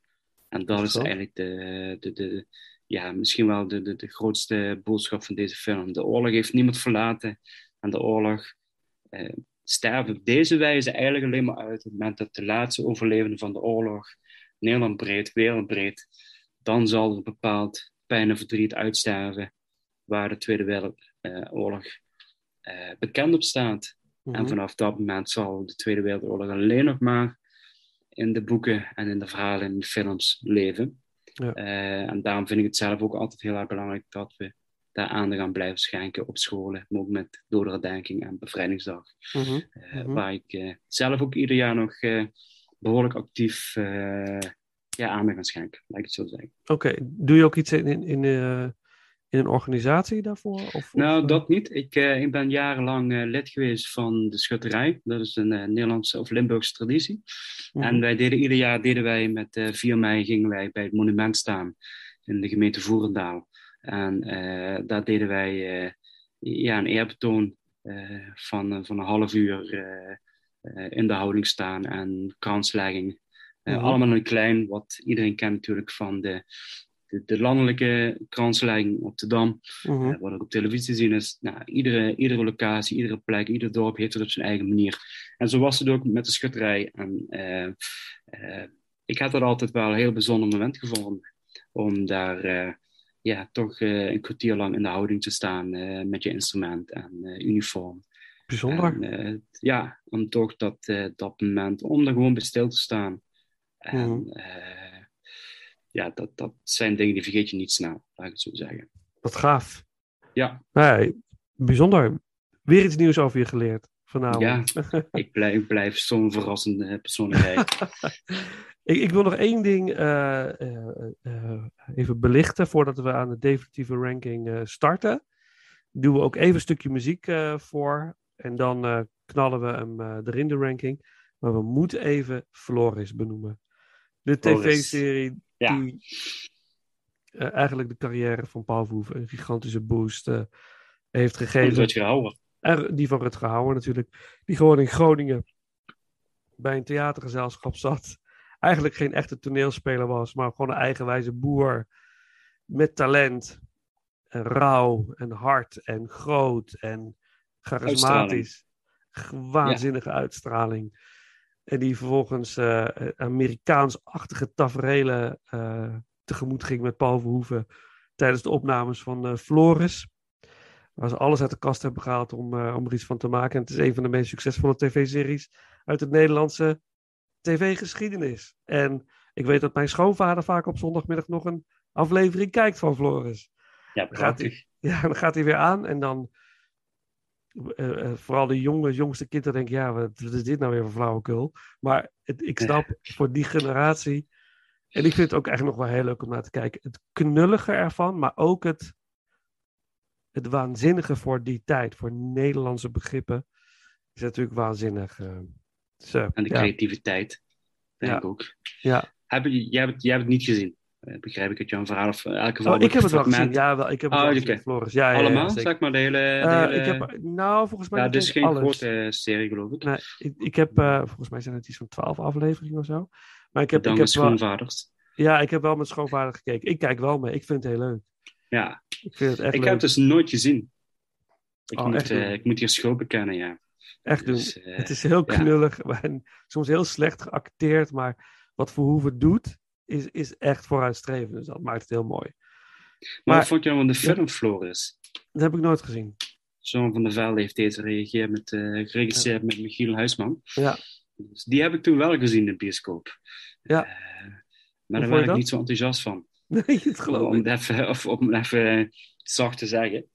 En dat is eigenlijk de, de, de, ja, misschien wel de, de, de grootste boodschap van deze film. De oorlog heeft niemand verlaten en de oorlog eh, sterven op deze wijze eigenlijk alleen maar uit op het moment dat de laatste overlevenden van de oorlog, Nederland breed, wereldbreed, dan zal er bepaald pijn en verdriet uitsterven waar de Tweede Wereldoorlog eh, bekend op staat. En Mhm. vanaf dat moment zal de Tweede Wereldoorlog alleen nog maar in de boeken en in de verhalen en de films leven. Ja. Eh, en daarom vind ik het zelf ook altijd heel erg belangrijk dat we daar aandacht aan blijven schenken op scholen, maar ook met dodenherdenking en bevrijdingsdag. Eh, Mhm. Waar ik eh, zelf ook ieder jaar nog eh, behoorlijk actief ja, aandacht aan schenk, laat ik het zo zeggen. Oké, doe je ook iets in, in, in, in een organisatie daarvoor? Of, Nou, of, eh, dat niet. Ik, eh, ik ben jarenlang eh, lid geweest van de Schutterij. Dat is een Nederlandse of Limburgse traditie. mhm. En wij deden ieder jaar deden wij met eh 4 mei gingen wij bij het monument staan in de gemeente Voerendaal. En daar deden wij ja, een eerbetoon van, van een half uur in de houding staan en kranslegging. Eh, Mhm. Allemaal een klein, wat iedereen kent natuurlijk van de, de, de landelijke kranslegging op de Dam. Wat ook op televisie te zien is. Nou, iedere, iedere locatie, iedere plek, ieder dorp heeft het op zijn eigen manier. En zo was het ook met de schutterij. En, eh, eh, ik heb dat altijd wel een heel bijzonder moment gevonden. Om daar eh, ja, toch een kwartier lang in de houding te staan met je instrument en uniform. Bijzonder. En, ja, om toch dat, dat moment, om er gewoon bij stil te staan. En Mhm. Ja, dat, dat zijn dingen die vergeet je niet snel, laat ik het zo zeggen. Wat gaaf. Ja, Nee, bijzonder. Weer iets nieuws over je geleerd vanavond. [laughs] ik blijf, ik blijf zo'n verrassende persoonlijkheid. [laughs] ik, ik wil nog één ding eh, eh, eh, even belichten voordat we aan de definitieve ranking starten. Doen we ook even een stukje muziek voor en dan knallen we hem erin de ranking. Maar we moeten even Floris benoemen. De tv-serie Ja. die eh, eigenlijk de carrière van Paul Verhoeven een gigantische boost eh, heeft Even gegeven. uit gehouden. Er, die van Rutger Hauer natuurlijk. Die gewoon in Groningen bij een theatergezelschap zat. Eigenlijk geen echte toneelspeler was, maar gewoon een eigenwijze boer. Met talent. En rauw en hard en groot en charismatisch. Waanzinnige uitstraling. En die vervolgens eh, Amerikaans-achtige taferelen eh, tegemoet ging met Paul Verhoeven tijdens de opnames van eh, Floris. Waar ze alles uit de kast hebben gehaald om, om er iets van te maken. En het is een van de meest succesvolle tv-series uit het Nederlandse tv-geschiedenis. En ik weet dat mijn schoonvader vaak op zondagmiddag nog een aflevering kijkt van Floris. Ja, prachtig. hij, [laughs] ja, dan gaat hij weer aan en dan... eh, eh, vooral de jonge, jongste kinderen denken, ja, wat, wat is dit nou weer voor flauwekul? Maar het, ik snap voor die generatie... En ik vind het ook echt nog wel heel leuk om naar te kijken. Het knullige ervan, maar ook het, het waanzinnige voor die tijd, voor Nederlandse begrippen, is natuurlijk waanzinnig. eh. Dus, En de ja, creativiteit, denk Ja. ik ook. ja. Heb je, jij, hebt, jij hebt het niet gezien, begrijp ik uit jouw verhaal. Of in elk geval Oh, ik heb het wel gezien. Ja, wel, ik heb het Oh, wel gezien, Floris. Ja, Allemaal, zeg maar, de hele... De Eh, hele... ik heb, nou, volgens mij ja, dit is geen alles. grote serie, geloof ik. Nee, ik, ik heb, eh, volgens mij zijn het iets van twaalf afleveringen of zo. Maar ik heb, Dan ik heb wel, schoonvaders. ja, ik heb wel met schoonvader gekeken. Ik kijk wel mee. Ik vind het heel leuk. Ja, Ik vind het echt ik leuk. heb het dus nooit gezien. Ik, Oh, moet, doen. eh, ik moet hier schopen kennen, ja. Echt doen. Dus, eh, het is heel knullig [laughs] en soms heel slecht geacteerd. Maar wat Verhoeven doet, is, is echt vooruitstrevend. Dus dat maakt het heel mooi. Maar, maar- wat vond je nou van de film Floris? Dat heb ik nooit gezien. Zoon van der Velde heeft deze gereageerd met, eh, geregisseerd met Michiel Huisman. Ja. Dus die heb ik toen wel gezien in de bioscoop. Ja. Eh, maar daar werd ik niet zo enthousiast van. Nee, het geloof Om ik. even, of, om het even zacht te zeggen.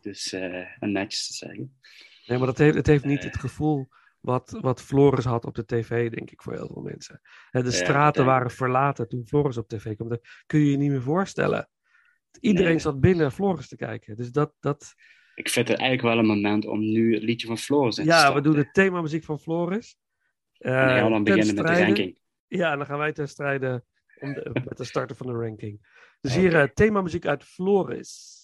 Dus, eh, en netjes te zeggen. Nee, maar dat heeft, het heeft niet Eh. het gevoel wat, wat Floris had op de tv, denk ik, voor heel veel mensen. De Ja, straten waren verlaten toen Floris op tv kwam. Dat kun je je niet meer voorstellen. Iedereen Nee. zat binnen Floris te kijken. Dus dat, dat... Ik vind het eigenlijk wel een moment om nu het liedje van Floris in te Ja, we doen de themamuziek van Floris. En dan gaan we Eh, dan beginnen met de ranking. Ja, en dan gaan wij ten strijde om de, [laughs] met de starten van de ranking. Dus hier eh, themamuziek uit Floris.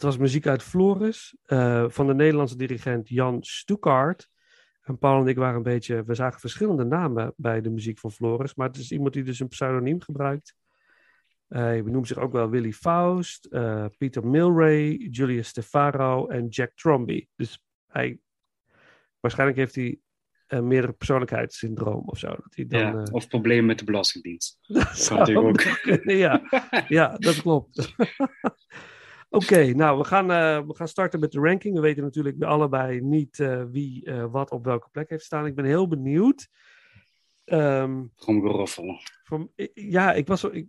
Dat was muziek uit Floris eh, van de Nederlandse dirigent Jan Stoekaart. En Paul en ik waren een beetje, we zagen verschillende namen bij de muziek van Floris, maar het is iemand die dus een pseudoniem gebruikt. Eh, hij benoemt zich ook wel Willy Faust, eh, Peter Milray, Julius Stefano en Jack Tromby. Dus hij waarschijnlijk heeft hij een meerdere persoonlijkheidssyndroom of zo. Dat hij dan, ja, Of problemen met de Belastingdienst. [laughs] dat zou natuurlijk ook. ja. ja, dat klopt. [laughs] Oké, nou, we gaan, eh, we gaan starten met de ranking. We weten natuurlijk allebei niet eh, wie eh, wat op welke plek heeft staan. Ik ben heel benieuwd. Ehm, Tromgeroffel. van, ja, ik, was, ik,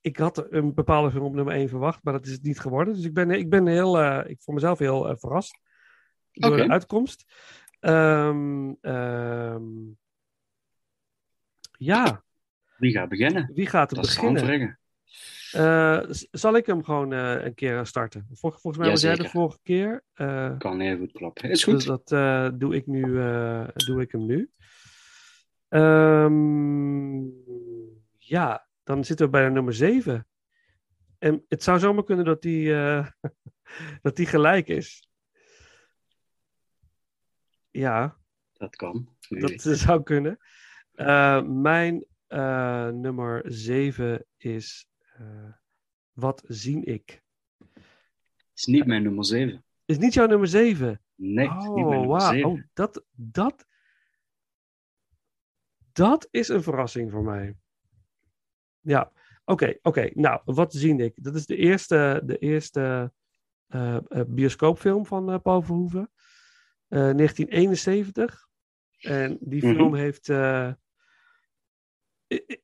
ik had een bepaalde film op nummer 1 verwacht, maar dat is het niet geworden. Dus ik ben, ik ben heel, ik voor mezelf heel verrast door de uitkomst. Ehm, ehm, ja, Wie gaat beginnen? wie gaat er Dat beginnen? Eh, zal ik hem gewoon eh, een keer starten? Vol- volgens mij was jij de vorige keer. eh, Kan heel goed kloppen. Is dus goed. dat eh, doe ik nu. eh, doe ik hem nu. Ehm, ja, dan zitten we bij de nummer 7. En het zou zomaar kunnen dat die, eh, [laughs] dat die gelijk is. Ja, Dat kan. Dat zou kunnen. Eh, mijn eh, nummer 7 is eh, Wat zie ik? is niet mijn nummer 7. Is niet jouw nummer 7? Nee, is niet mijn Oh, nummer wauw. 7. Oh, dat, dat, dat is een verrassing voor mij. Ja, oké, oké. Nou, wat zie ik? Dat is de eerste, de eerste eh, eh, bioscoopfilm van eh, Paul Verhoeven. Eh, 1971. En die Mhm. film heeft... eh,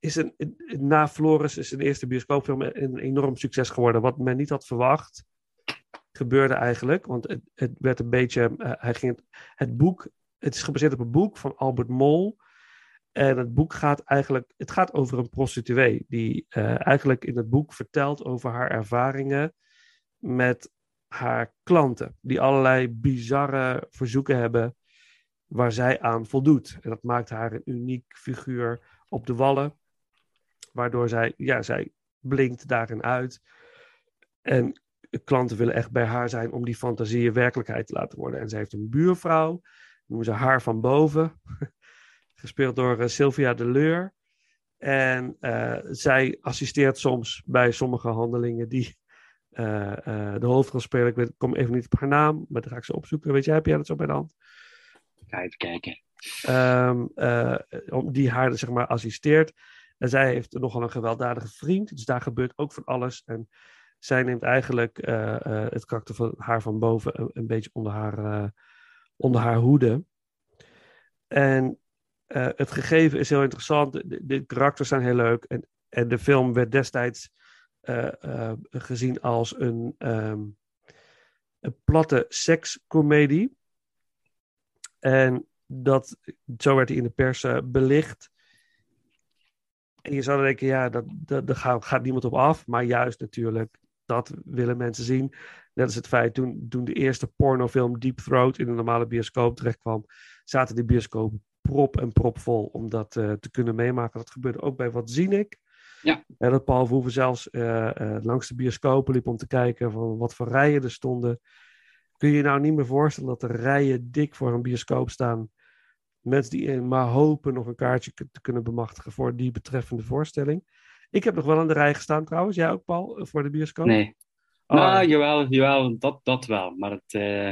is een, na Floris is een eerste bioscoopfilm een enorm succes geworden. Wat men niet had verwacht, gebeurde eigenlijk. Want het, het werd een beetje. eh, hij ging het, het boek. Het is gebaseerd op een boek van Albert Mol. En het boek gaat eigenlijk. Het gaat over een prostituee. Die eh, eigenlijk in het boek vertelt over haar ervaringen. met haar klanten. Die allerlei bizarre verzoeken hebben. waar zij aan voldoet. En dat maakt haar een uniek figuur op de wallen. Waardoor zij. Ja, zij blinkt daarin uit. En klanten willen echt bij haar zijn om die fantasieën werkelijkheid te laten worden. En zij heeft een buurvrouw, noemen ze haar van boven, [laughs] gespeeld door eh, Sylvia de Leur. En eh, zij assisteert soms bij sommige handelingen die eh, de hoofdrolspeler, ik weet, kom even niet op haar naam, maar dan ga ik ze opzoeken. Weet jij, heb jij dat zo bij de hand? Even kijken. Om- die haar zeg maar assisteert. En zij heeft nogal een gewelddadige vriend, dus daar gebeurt ook van alles. En zij neemt eigenlijk eh, eh, het karakter van haar van boven een, beetje onder haar, onder haar hoede. En het gegeven is heel interessant. De, karakters zijn heel leuk. En, en de film werd destijds gezien als een, ehm, een platte sekscomedie. En dat, zo werd hij in de pers eh, belicht. En je zou denken, ja, dat, dat, daar gaat, gaat niemand op af. Maar juist natuurlijk, dat willen mensen zien. Net als het feit, toen, toen de eerste pornofilm Deep Throat in een normale bioscoop terechtkwam, zaten de bioscoop prop en prop vol om dat eh, te kunnen meemaken. Dat gebeurde ook bij Wat Zie Ik. Ja. En dat Paul Verhoeven zelfs eh, langs de bioscopen liep om te kijken van wat voor rijen er stonden. Kun je je nou niet meer voorstellen dat er rijen dik voor een bioscoop staan. Mensen die maar hopen nog een kaartje te kunnen bemachtigen voor die betreffende voorstelling. Ik heb nog wel aan de rij gestaan trouwens. Jij ook, Paul, voor de bioscoop? Nee. Oh, nou, jawel, jawel dat, dat wel. Maar het, eh,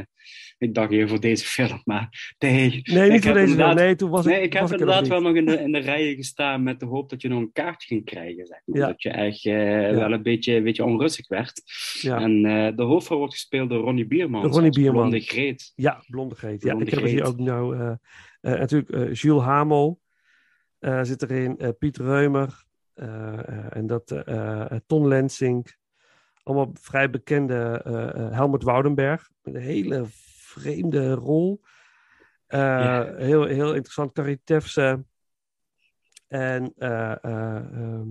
ik dacht even voor deze [laughs] film. Maar nee, nee, niet voor deze film. Nee, toen was nee, ik, ik heb ik er inderdaad wel nog in de, in de rijen gestaan met de hoop dat je nog een kaartje ging krijgen. Zeg maar. Ja. Dat je echt eh, wel een beetje, een beetje onrustig werd. Ja. En eh, de hoofdrol wordt gespeeld door Ronnie Bierman. Ronnie als Bierman. Blonde Greet. Ja, Blonde Greet. Ja, Blonde ik heb er hier ook nou... natuurlijk Jules Hamel zit erin. Piet Reumer. en dat Ton Lensing. Allemaal vrij bekende eh, eh, Helmut Woudenberg. Een hele vreemde rol. Eh, Ja. heel, heel interessant. Carrie Tefse. En eh, eh, ehm,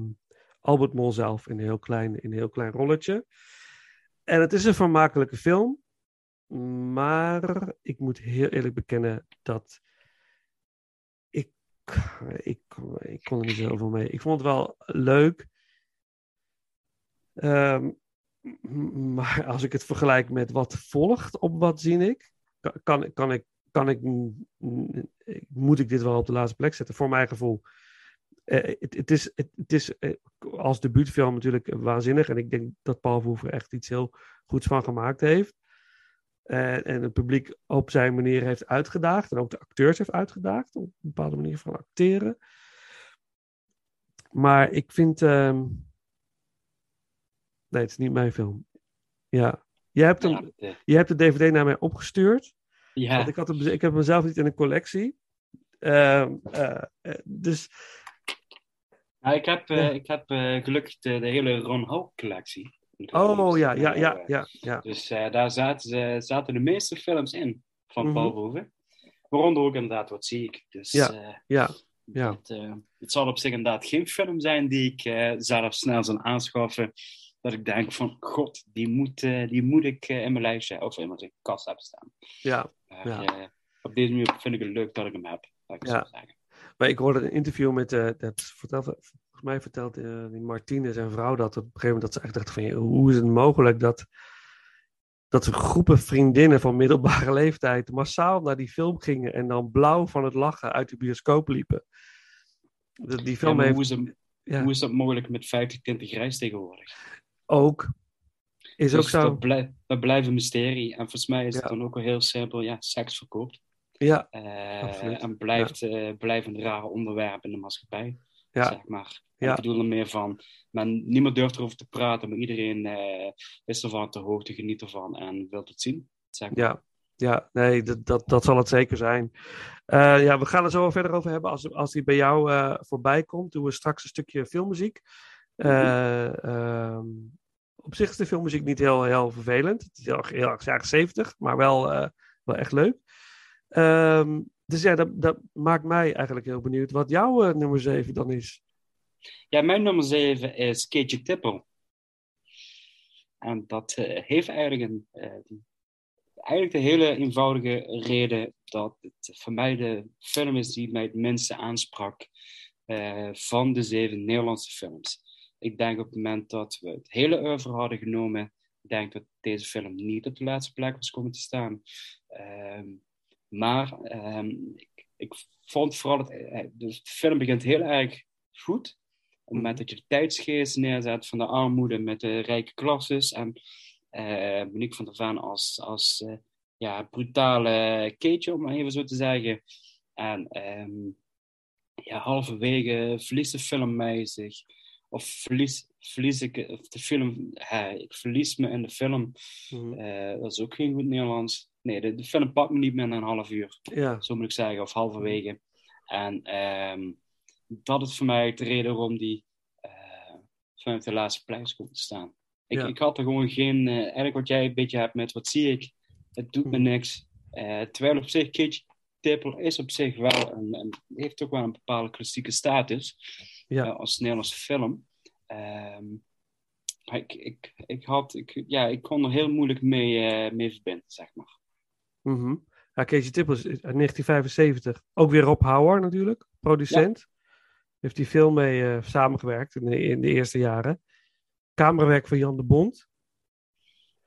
Albert Mol zelf in een heel klein, in een heel klein rolletje. En het is een vermakelijke film. Maar ik moet heel eerlijk bekennen dat ik, ik, ik kon er niet zoveel mee. Ik vond het wel leuk. Ehm, m- maar [laughs] als ik het vergelijk met wat volgt op wat zie ik, kan, kan, ik, kan ik, moet ik dit wel op de laatste plek zetten, voor mijn gevoel. Eh, het, is, het, is eh, als debuutfilm natuurlijk waanzinnig. En ik denk dat Paul Verhoeven echt iets heel goeds van gemaakt heeft. En, en het publiek op zijn manier heeft uitgedaagd. En ook de acteurs heeft uitgedaagd. Op een bepaalde manier van acteren. Maar ik vind. ehm, Nee, het is niet mijn film. Ja. Jij hebt, hem, Ja, je hebt de DVD naar mij opgestuurd. ja. Want ik, had hem, ik heb hem zelf niet in een collectie. Ehm, eh, eh, dus ik heb, eh, ik heb eh, gelukkig de, de hele Ron Howard collectie. Oh ja, ja, Eh, ja, ja, ja. Dus eh, daar zaten, ze, zaten de meeste films in van Mhm. Paul Verhoeven. Waaronder ook inderdaad Wat zie ik. Dus Ja, eh, ja, ja. Het, eh, het zal op zich inderdaad geen film zijn die ik eh, zelf snel zal aanschaffen. Dat ik denk van, god, die moet, eh, die moet ik eh, in mijn lijstje of in mijn kast hebben staan. ja. Ja. eh, op deze manier vind ik het leuk dat ik hem heb. Ik Ja. Maar ik hoorde een interview met, dat vertelt, volgens mij vertelt die Martine, zijn vrouw, dat op een gegeven moment dat ze echt dacht van, hoe is het mogelijk dat, dat groepen vriendinnen van middelbare [laughs] leeftijd massaal naar die film gingen en dan blauw van het lachen uit de bioscoop liepen. Dat die film heeft hoe, is het, ja. hoe is dat mogelijk met 50 tinten grijs tegenwoordig? Ook, is Dus ook zo. Dat, blij- dat blijft een mysterie. En volgens mij is het Ja. dan ook wel heel simpel. Ja, seks verkoopt. Ja, Eh, en blijft, eh, blijft een rare onderwerp in de maatschappij. ja, zeg maar. Ja. Ik bedoel er meer van, men, niemand durft erover te praten, maar iedereen eh, is ervan te hoogte, geniet ervan en wil het zien. Zeg maar. ja, ja, nee, dat, dat, dat zal het zeker zijn. Ja, we gaan er zo verder over hebben. Als, als die bij jou voorbij komt, doen we straks een stukje filmmuziek. Eh, ehm, op zich is de filmmuziek niet heel, heel vervelend. Het is heel, heel erg jaren 70, maar wel, eh, wel echt leuk. Ehm, dus ja, dat, dat maakt mij eigenlijk heel benieuwd wat jouw eh, nummer 7 dan is. Ja, mijn nummer 7 is Keetje Tippel. En dat heeft eigenlijk een, eigenlijk de hele eenvoudige reden dat het voor mij de film is die mij het minste aansprak van de zeven Nederlandse films. Ik denk op het moment dat we het hele oeuvre hadden genomen, denk dat deze film niet op de laatste plek was komen te staan. Ehm, maar ehm, ik, ik vond vooral, het, eh, de film begint heel erg goed. Op het moment dat je de tijdsgeest neerzet van de armoede met de rijke klasses en eh Monique van der Ven als, als ja, brutale keetje, om maar even zo te zeggen. En ehm, ja, halverwege verliest de film mij zich. Of verlies, verlies ik of de film, ik verlies me in de film. Mhm. Eh, dat is ook geen goed Nederlands. Nee, de, de film pakt me niet meer na een half uur Ja, zo moet ik zeggen, of halverwege. En ehm, dat is voor mij de reden waarom die eh, vanuit de laatste plek is komen te staan. Ik, Ja. ik had er gewoon geen, eh, eigenlijk wat jij een beetje hebt met wat zie ik, het doet me Mhm. niks. Terwijl op zich Kitje Tippel is op zich wel een, een- heeft ook wel een bepaalde klassieke status Ja. eh, als Nederlandse film. Ehm, maar ik, ik, ik, had, ik, ja, ik kon er heel moeilijk mee, eh, mee verbinden, zeg maar. Ja, Keesje Tippels is uit 1975. Ook weer Rob Hauer natuurlijk, producent. Heeft hij veel mee eh, samengewerkt in de, in de eerste jaren. Camerawerk van Jan de Bond.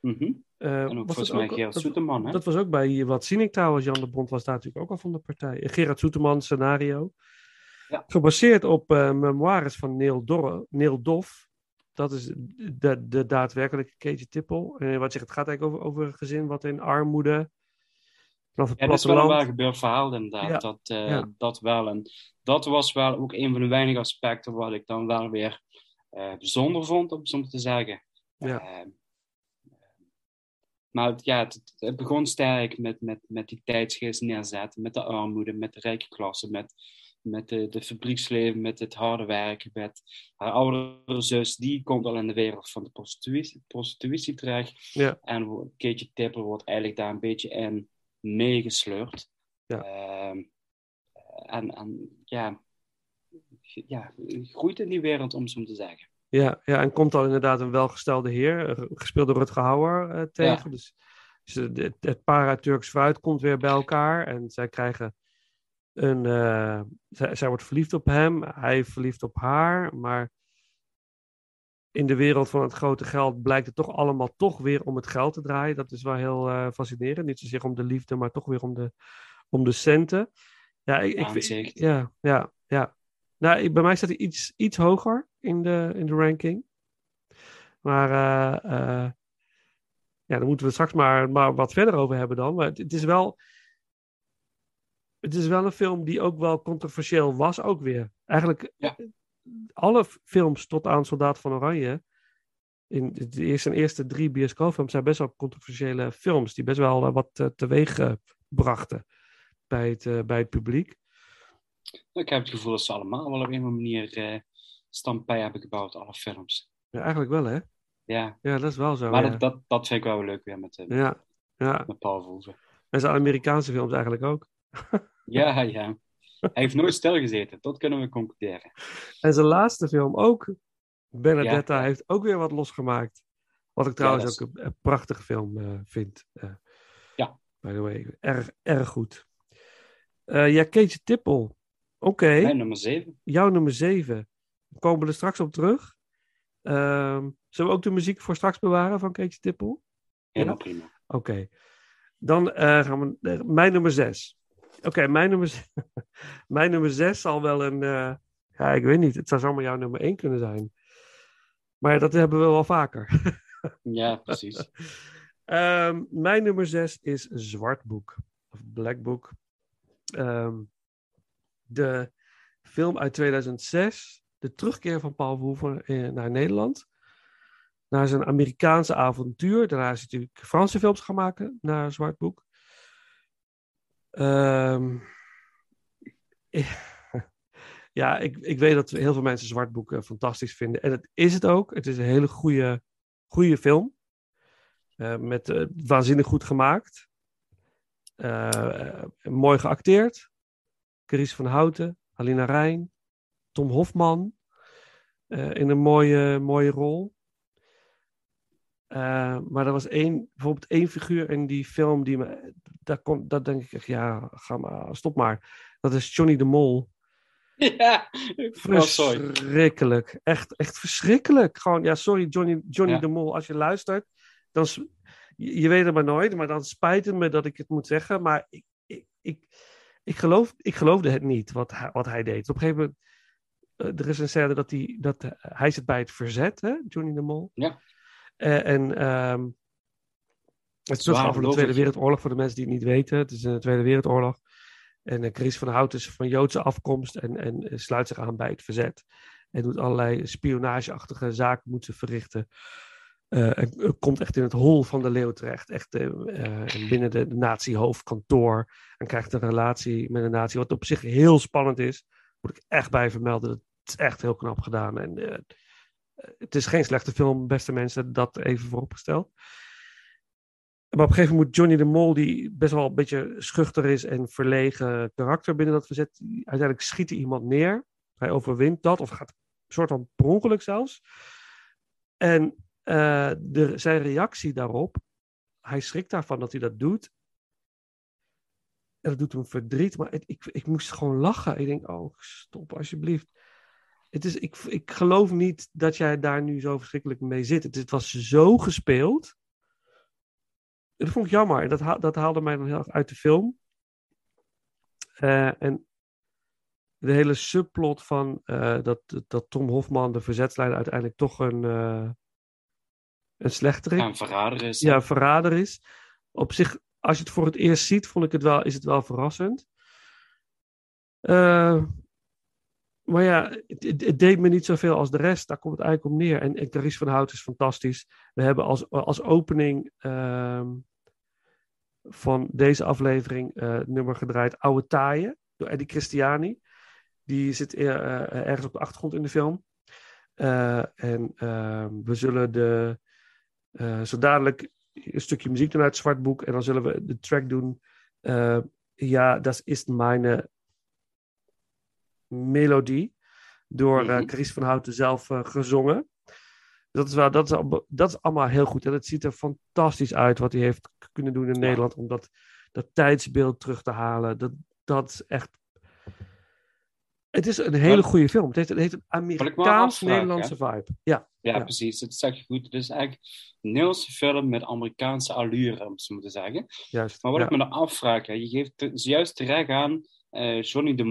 Mhm. En ook was volgens mij Gerard dat- Soeterman, hè? Dat was ook bij Wat Zie ik trouwens. Jan de Bond was daar natuurlijk ook al van de partij. Gerard Soeterman scenario. Ja. Gebaseerd op eh, memoires van Neil, Dorre, Neil Doff. Dat is de, de daadwerkelijke Keesje Tippel. Eh, wat zegt, het gaat eigenlijk over, over een gezin wat in armoede... Vanaf het Ja, dat is wel een waar gebeurd verhaal inderdaad. Ja, Dat, eh, ja. dat wel. En dat was wel ook een van de weinige aspecten wat ik dan wel weer eh, bijzonder vond, om zo te zeggen. Ja. Eh, maar het- ja, het, het begon sterk met, met, met die tijdsgeest neerzetten, met de armoede, met de rijke klasse, met, met de, de fabrieksleven, met het harde werken, met haar oudere zus, die komt al in de wereld van de prostitutie, prostitutie terecht. Ja. En Keetje Tippel wordt eigenlijk daar een beetje in meegesleurd. Ja. Ehm, en, en ja, ja, groeit in die wereld, om zo te zeggen. Ja, ja, en komt al inderdaad een welgestelde heer, eh, gespeeld door Rutger Hauer, eh, tegen. Ja. Dus, dus het, het- het paar uit Turks fruit komt weer bij elkaar en zij krijgen een... eh, zij, zij wordt verliefd op hem, hij verliefd op haar, maar in de wereld van het grote geld blijkt het toch allemaal toch weer om het geld te draaien. Dat is wel heel eh, fascinerend. Niet zozeer om de liefde, maar toch weer om de, om de centen. Ja, ik, ja, ja, ja. Nou, ik- bij mij staat hij iets, iets hoger in de, in de ranking. Maar eh, Ja, daar moeten we straks maar, maar wat verder over hebben dan. Maar het, het is wel... Het is wel een film die ook wel controversieel was, ook weer. Eigenlijk, Ja. alle films tot aan Soldaat van Oranje... In de eerste, zijn eerste drie bioscoopfilms zijn best wel controversiële films... die best wel eh, wat eh, teweeg eh, brachten bij het, bij het publiek. Ik heb het gevoel dat ze allemaal wel op een of andere manier eh stampij hebben gebouwd, alle films. Ja, eigenlijk wel, hè? Ja, Ja, dat is wel zo. maar ja. dat, dat, dat vind ik wel leuk weer met, Ja, ja. met Paul Verhoeven. En zijn Amerikaanse films eigenlijk ook. Ja, ja. Hij heeft nooit stilgezeten, dat kunnen we concluderen. En zijn laatste film ook. Benedetta Ja, heeft ook weer wat losgemaakt. Wat ik trouwens is- ook een, een prachtige film eh, vind. eh. Ja. By the way, erg, erg goed. Eh, ja, Keetje Tippel. Oké, Mijn nummer 7. jouw nummer 7. Komen we er straks op terug. Ehm, zullen we ook de muziek voor straks bewaren van Keetje Tippel? Ja? prima. Oké. Dan gaan we. mijn nummer 6. Oké, mijn, nummer [laughs] mijn nummer 6 zal wel een. eh, ja, ik weet niet. Het zou zomaar jouw nummer 1 kunnen zijn. Maar dat hebben we wel vaker. [laughs] Ja, precies. Ehm, mijn nummer 6 is Zwart Boek. Of Black Book. Ehm, de film uit 2006. De terugkeer van Paul Verhoeven eh, naar Nederland. Naar zijn Amerikaanse avontuur. Daarna is hij natuurlijk Franse films gaan maken. Naar Zwart Boek. Ehm, [laughs] ja, ik, ik weet dat heel veel mensen Zwart Boek eh, fantastisch vinden. En het is het ook. Het is een hele goede, goede film. Eh, met eh, waanzinnig goed gemaakt. Eh, mooi geacteerd. Carice van Houten, Alina Rijn, Tom Hofman. in een mooie, mooie rol. Eh, maar er was één, bijvoorbeeld één figuur in die film die me. Daar, kon, daar denk ik echt, ja, ga maar, stop maar. Dat is Johnny de Mol. [laughs] Ja, oh. Verschrikkelijk. Echt, echt verschrikkelijk. Gewoon, ja, sorry Johnny, Johnny Ja. de Mol, als je luistert. Dan, je, je weet het maar nooit, maar dan spijt het me dat ik het moet zeggen. Maar ik, ik, ik, ik, geloof, ik geloofde het niet, wat hij, wat hij deed. Op een gegeven moment, eh, er is een scène dat hij, dat, hij zit bij het verzet, hè, Johnny de Mol. Ja. Eh, en ehm het is van de Tweede. Wereldoorlog, voor de mensen die het niet weten. Het is de Tweede Wereldoorlog. En uh, Chris van Hout is van Joodse afkomst en, en eh, sluit zich aan bij het verzet. En doet allerlei spionageachtige zaken moeten verrichten. Eh, en eh, komt echt in het hol van de leeuw terecht. Echt eh, eh, binnen de, de nazi-hoofdkantoor. En krijgt een relatie met een nazi. Wat op zich heel spannend is. Moet ik echt bij vermelden. Het is echt heel knap gedaan. En eh, het is geen slechte film, beste mensen. Dat even vooropgesteld. Maar op een gegeven moment moet Johnny de Mol, die best wel een beetje schuchter is en verlegen karakter binnen dat verzet, uiteindelijk schiet hij iemand neer. Hij overwint dat, of gaat een soort van per ongeluk zelfs. En eh, de, zijn reactie daarop, hij schrikt daarvan dat hij dat doet. En dat doet hem verdriet, maar ik, ik moest gewoon lachen. Ik denk, oh, stop alsjeblieft. Het is, ik, ik geloof niet dat jij daar nu zo verschrikkelijk mee zit. Het, het was zo gespeeld. Dat vond ik jammer. En dat, haal- dat haalde mij dan heel erg uit de film. Eh, en de hele subplot van eh, dat, dat Tom Hofman, de verzetsleider, uiteindelijk toch een, eh een slechterik, Ja, een verrader is. ja, verrader is. Op zich, als je het voor het eerst ziet, vond ik het wel, is het wel verrassend. Eh, maar ja, het, deed me niet zoveel als de rest. Daar komt het eigenlijk op neer. En, en Carice van Hout is fantastisch. We hebben als, als opening ehm, van deze aflevering eh, nummer gedraaid Oude Taaien door Eddie Christiani. Die zit eh, eh, ergens op de achtergrond in de film. En ehm, we zullen de, zo dadelijk een stukje muziek doen uit het Zwartboek. En dan zullen we de track doen. ja, dat is mijn melodie. Door eh Mhm. Chris van Houten zelf eh, gezongen. Dat is, wel, dat, is dat is allemaal heel goed. En het ziet er fantastisch uit wat hij heeft kunnen doen in Nederland. Om dat, dat tijdsbeeld terug te halen. Dat, dat is echt. Het is een hele goede film. Het heeft, het heeft een Amerikaans-Nederlandse vibe. Ja, Ja, Ja. precies. Dat zeg je goed. Het is eigenlijk een Nederlandse film met Amerikaanse allure, om maar te zeggen. juist. Maar wat Ja. ik me dan afvraag, hè, je geeft zojuist terecht aan eh, Johnny de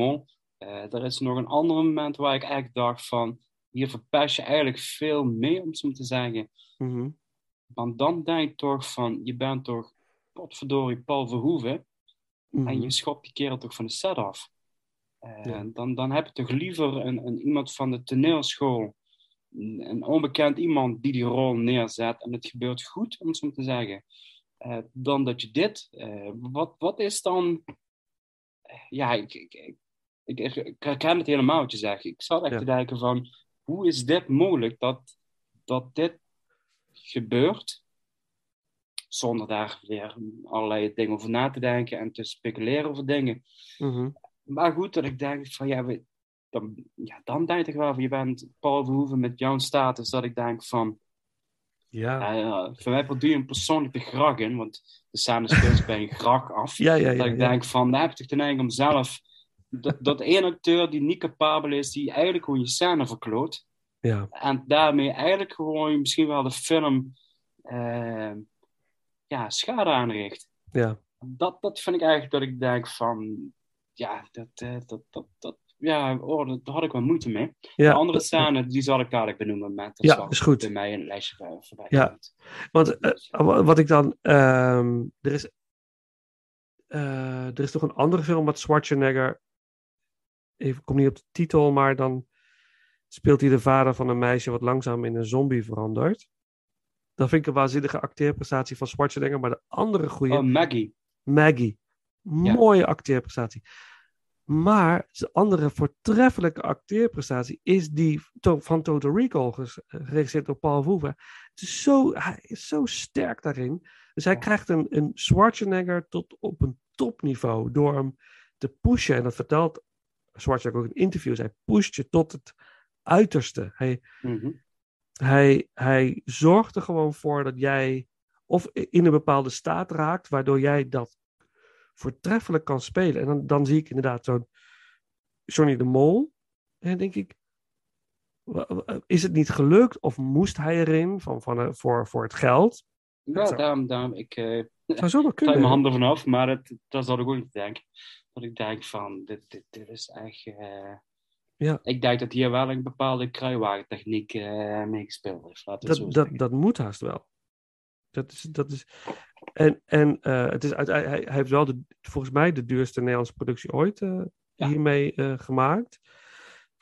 Eh, er is nog een ander moment waar ik eigenlijk dacht van, hier verpest je eigenlijk veel mee, om zo maar te zeggen. Mhm. Want dan denk ik toch van, je bent toch, potverdorie, Paul Verhoeven. Mhm. En je schopt die kerel toch van de set af. Eh, Ja. dan, dan heb je toch liever een, een, iemand van de toneelschool, een, een onbekend iemand die die rol neerzet en het gebeurt goed, om het zo te zeggen. Eh, dan dat je dit. wat, wat is dan. Ja, ik, ik, ik, ik, ik, ik herken het helemaal wat je zegt. Ik zat echt Ja. te denken van, hoe is dit mogelijk dat, dat dit gebeurt? Zonder daar weer allerlei dingen over na te denken en te speculeren over dingen. Mhm. Maar goed, dat ik denk van ja, we, dan, ja, dan denk ik wel van je bent Paul Verhoeven met jouw status, dat ik denk van Ja. voor mij doe je een persoonlijk de grag in, want de scène speelt zich bij een grag af. Ja, ja, ja. dat ik denk van, daar heb je toch de neiging om zelf, dat, dat één acteur die niet capabel is, die eigenlijk gewoon je scène verkloot, Ja. en daarmee eigenlijk gewoon misschien wel de film eh, ja, schade aanricht Ja. dat, dat vind ik eigenlijk dat ik denk van, ja, dat, eh, dat, dat, dat, ja, oh, daar had ik wel moeite mee. Ja. de andere scène, die zal ik dadelijk benoemen, maar dat Ja, is goed. bij mij het lijstje voor- voorbij. Ja. komt. Want eh, wa- wat ik dan. ehm, er, is, eh, er is toch een andere film met Schwarzenegger. Even, ik kom niet op de titel, maar dan speelt hij de vader van een meisje wat langzaam in een zombie verandert. Dat vind ik een waanzinnige acteerprestatie van Schwarzenegger. Maar de andere goede, Oh, Maggie. Maggie. Mooie acteerprestatie. Maar de andere voortreffelijke acteerprestatie is die van Total Recall, geregisseerd door Paul Verhoeven. Het is zo, hij is zo sterk daarin. Dus hij krijgt een, een Schwarzenegger tot op een topniveau door hem te pushen. En dat vertelt Schwarzenegger ook in interviews. Hij pusht je tot het uiterste. Hij, Mhm. hij, hij zorgt er gewoon voor dat jij of in een bepaalde staat raakt, waardoor jij dat voortreffelijk kan spelen. En dan, dan zie ik inderdaad zo'n Johnny de Mol. En denk ik, is het niet gelukt of moest hij erin van, van, eh, voor, voor het geld? Ja, daarom, daarom, ik zou zo [laughs] kunnen. mijn handen vanaf, maar het, dat zat ik ook niet denken. Dat ik denk van, dit, dit, dit is echt... eh, Ja. Ik denk dat hier wel een bepaalde kruiwagentechniek eh mee gespeeld heeft. Laten het zo Dat, dat, dat moet haast wel. Dat is, dat is, en en eh, het is uit, hij, hij heeft wel de, volgens mij de duurste Nederlandse productie ooit Ja. hiermee gemaakt.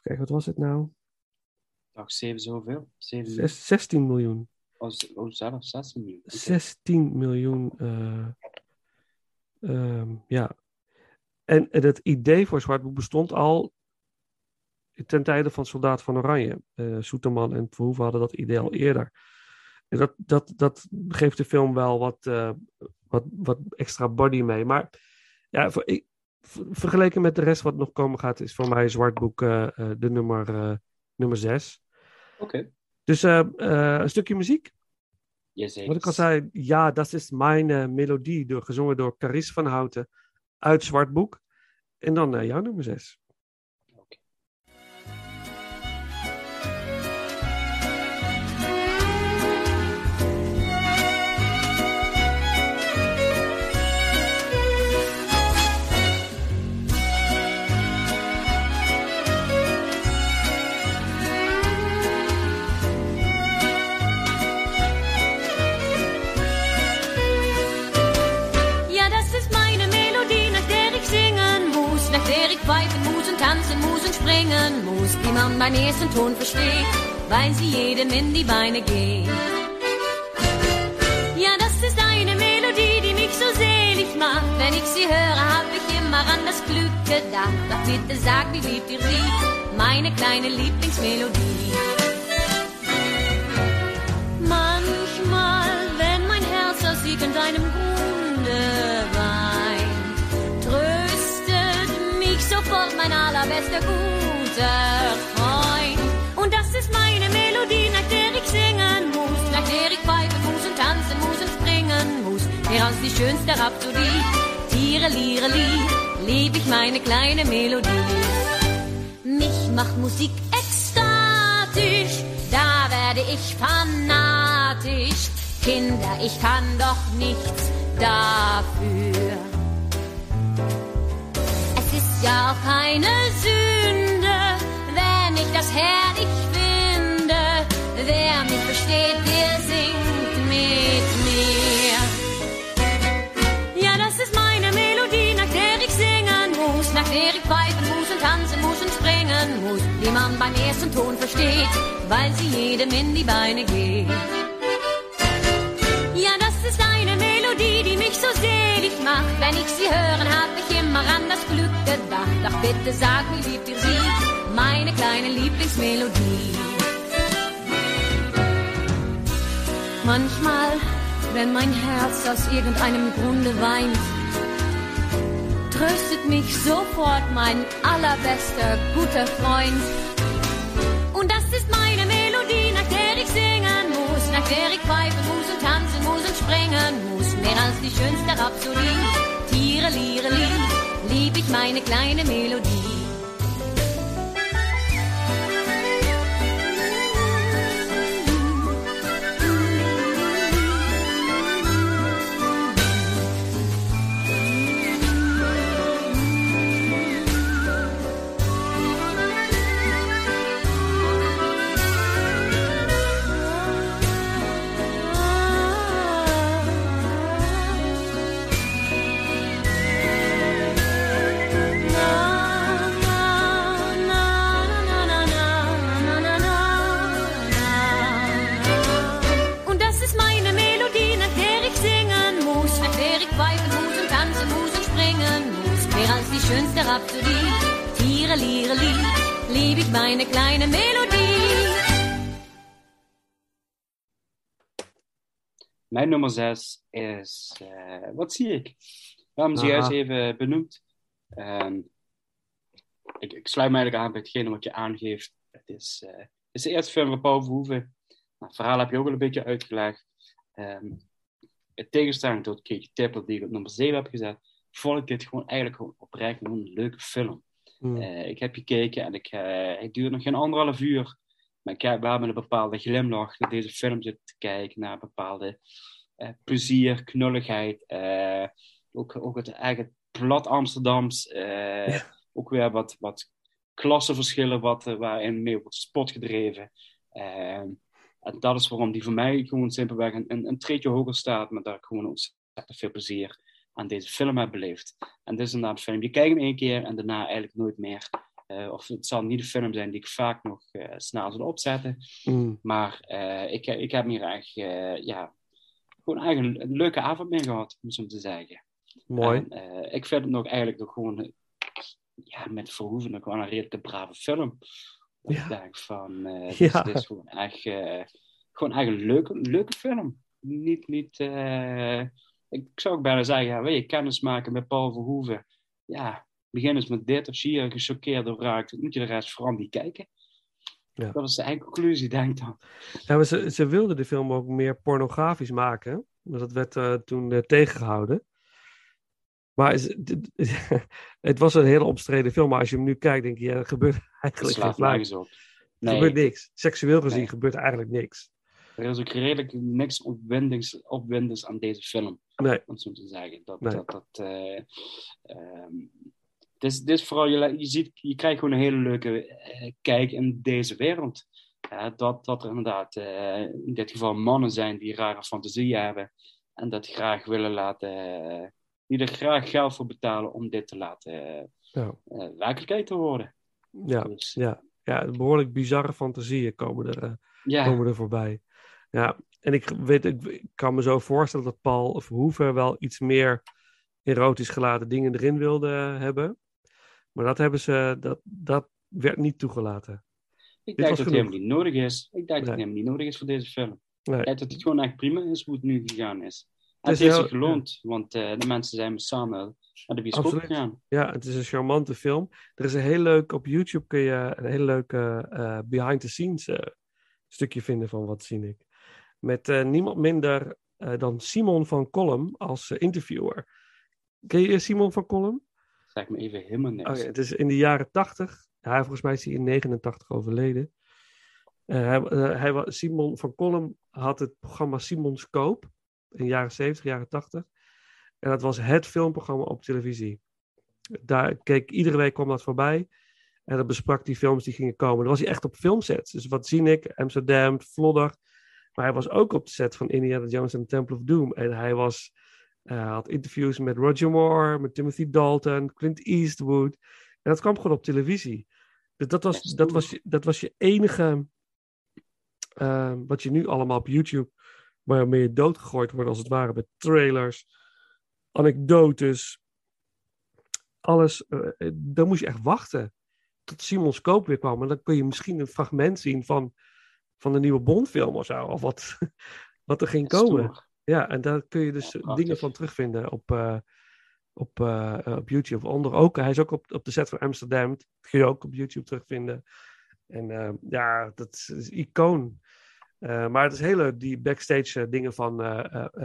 Kijk, wat was het nou? Dacht zeven zoveel. Zeven, Zes- 16 miljoen. oh, oh, zelfs 16 miljoen. Oké. 16 miljoen. eh, ehm, ja. En, en het idee voor Zwartboek bestond al ten tijde van Soldaat van Oranje. Eh Soeterman en Verhoeven hadden dat idee al eerder. En dat, dat, dat geeft de film wel wat, eh, wat, wat extra body mee. Maar ja, voor, ik, ver- vergeleken met de rest wat nog komen gaat, is voor mij Zwartboek eh, de nummer, nummer 6. Oké. Dus een stukje muziek. Jazeker. Wat ik al zei, ja, dat is mijn melodie, door, gezongen door Caris van Houten uit Zwartboek. En dan eh, jouw nummer 6. springen muss, wie man meinen ersten Ton versteht, weil sie jedem in die Beine geht. Ja, das ist eine Melodie, die mich so selig macht. Wenn ich sie höre, hab ich immer an das Glück gedacht. Doch bitte sag, wie liebt ihr sie? Meine kleine Lieblingsmelodie. Manchmal, wenn mein Herz aus irgendeinem Grunde mein allerbester guter Freund. Und das ist meine Melodie, nach der ich singen muss, nach der ich pfeifen muss und tanzen muss und springen muss. Als die schönste Rhapsodie, Tiere, Liere, Lied, lieb ich meine kleine Melodie. Mich macht Musik ekstatisch, da werde ich fanatisch. Kinder, ich kann doch nichts dafür ja auch keine Sünde, wenn ich das herrlich finde. Wer mich versteht, der singt mit mir. Ja, das ist meine Melodie, nach der ich singen muss, nach der ich pfeifen muss und tanzen muss und springen muss, die man beim ersten Ton versteht, weil sie jedem in die Beine geht. Ja, das ist eine Melodie, die mich so selig macht. Wenn ich sie hören, hab ich immer an das Glück gedacht. Ach bitte sag, wie liebt ihr sie? Meine kleine Lieblingsmelodie. Manchmal, wenn mein Herz aus irgendeinem Grunde weint, tröstet mich sofort mein allerbester, guter Freund. Und das ist meine Melodie, nach der ich singen muss, nach der ich pfeifen muss springen muss. Mehr als die schönste Rhapsodie, Tiere, Liere, Lied, lieb ich meine kleine Melodie. Schönste Rhapsodie, Tiere, Liere, Lied, lieb ich meine kleine Melodie. Mijn nummer 6 is eh, Wat zie ik? We hebben ze juist even benoemd. Ehm, ik, ik sluit me eigenlijk aan bij hetgene wat je aangeeft. Het is, eh, het is de eerste film van Paul Verhoeven. Nou, het verhaal heb je ook al een beetje uitgelegd. Ehm in tegenstelling tot Kate Tipper, die ik op nummer 7 heb gezet, vond ik dit gewoon eigenlijk gewoon oprecht gewoon een leuke film. Hmm. Eh, ik heb gekeken en ik, eh hij duurt nog geen anderhalf uur. Maar ik heb wel met een bepaalde glimlach naar deze film te kijken. Naar bepaalde eh, plezier, knulligheid. ook, ook het eigen plat Amsterdams. Ook weer wat, wat klassenverschillen wat, waarin mee wordt spot gedreven. Eh, en dat is waarom die voor mij gewoon simpelweg een, een, een treedje hoger staat. Maar ik gewoon ontzettend veel plezier aan deze film heb beleefd. En dit is inderdaad een film. Je kijkt hem één keer en daarna eigenlijk nooit meer. Eh, of het zal niet de film zijn die ik vaak nog eh, snel zal opzetten. Mm. Maar eh, ik, ik heb hier echt ja, gewoon eigenlijk een, leuke avond mee gehad, om zo te zeggen. Mooi. En, ik vind het nog eigenlijk nog gewoon ja, met Verhoeven nog wel een redelijke brave film. Dat Ja. Ik denk van, [laughs] dit, Ja. is, dit is gewoon echt, gewoon echt een leuke, leuke film. Niet, niet, ik zou ook bijna zeggen, ja, wil je kennis maken met Paul Verhoeven? Ja, begin eens met dit. Als je hier gechoqueerd door raakt, moet je de rest vooral niet kijken. Ja. Dat is de eigen conclusie, denk ik dan. Ja, maar ze, ze wilden de film ook meer pornografisch maken. Maar dat werd eh, toen eh, tegengehouden. Maar is- [laughs] het was een hele omstreden film. Maar als je hem nu kijkt, denk je, ja, er gebeurt eigenlijk nergens op. Er Nee, gebeurt niks. Seksueel gezien Nee. gebeurt er eigenlijk niks. Er is ook redelijk niks opwindings, opwindends aan deze film. Nee. om zo te zeggen. Dat, Nee. dat, dat, eh, ehm, dit, is, dit is vooral, je, je, ziet, je krijgt gewoon een hele leuke eh, kijk in deze wereld. Eh, dat, dat er inderdaad in dit geval mannen zijn die rare fantasieën hebben en dat graag willen laten, die er graag geld voor betalen om dit te laten Ja. werkelijkheid te worden. Ja, Dus, ja. ja behoorlijk bizarre fantasieën komen er, ja, komen er voorbij. Ja, en ik, weet, ik, kan me zo voorstellen dat Paul Verhoeven wel iets meer erotisch gelaten dingen erin wilde hebben. Maar dat hebben ze, dat, dat werd niet toegelaten. ik dit denk dat het helemaal niet nodig is. Ik denk dat het helemaal niet nodig is voor deze film. Nee. Ik denk dat het gewoon echt prima is hoe het nu gegaan is. En Het het is heeft heel- zich geloond, want eh, de mensen zijn samen naar de bioscoop gegaan. Ja, het is een charmante film. Er is een heel leuk, op YouTube kun je een heel leuk eh, behind the scenes eh, stukje vinden van Wat zie ik. Met eh, niemand minder eh, dan Simon van Kolm als eh, interviewer. Ken je Simon van Kolm? Zeg me even helemaal niks. Oh het is in de jaren 80. Hij, volgens mij is hij in 89 overleden. Hij, hij, Simon van Kolm had het programma Simon Scope in de jaren 70, jaren 80. En dat was het filmprogramma op televisie. Daar keek iedere week kwam dat voorbij. En dat besprak die films die gingen komen. Dan was hij echt op filmsets. Dus wat zie ik? Amsterdam, Vlodder. Maar hij was ook op de set van Indiana Jones en the Temple of Doom. En hij was, eh, had interviews met Roger Moore, met Timothy Dalton, Clint Eastwood. En dat kwam gewoon op televisie. Dus dat was, dat was, dat was je enige. eh, wat je nu allemaal op YouTube. waarmee je doodgegooid wordt, als het ware, met trailers, anekdotes. Alles. eh, eh, dan moest je echt wachten. Tot Simon Scope weer kwam. En dan kun je misschien een fragment zien van, van de nieuwe Bondfilm of zo. Of wat, [laughs] wat er ging komen. Stoer. Ja, en daar kun je dus dingen van terugvinden op, eh, op, eh, op YouTube. Onder ook, hij is ook op, op de set van Amsterdam. Dat kun je ook op YouTube terugvinden. En eh, ja, dat is, is icoon. Maar het is heel leuk, die backstage dingen van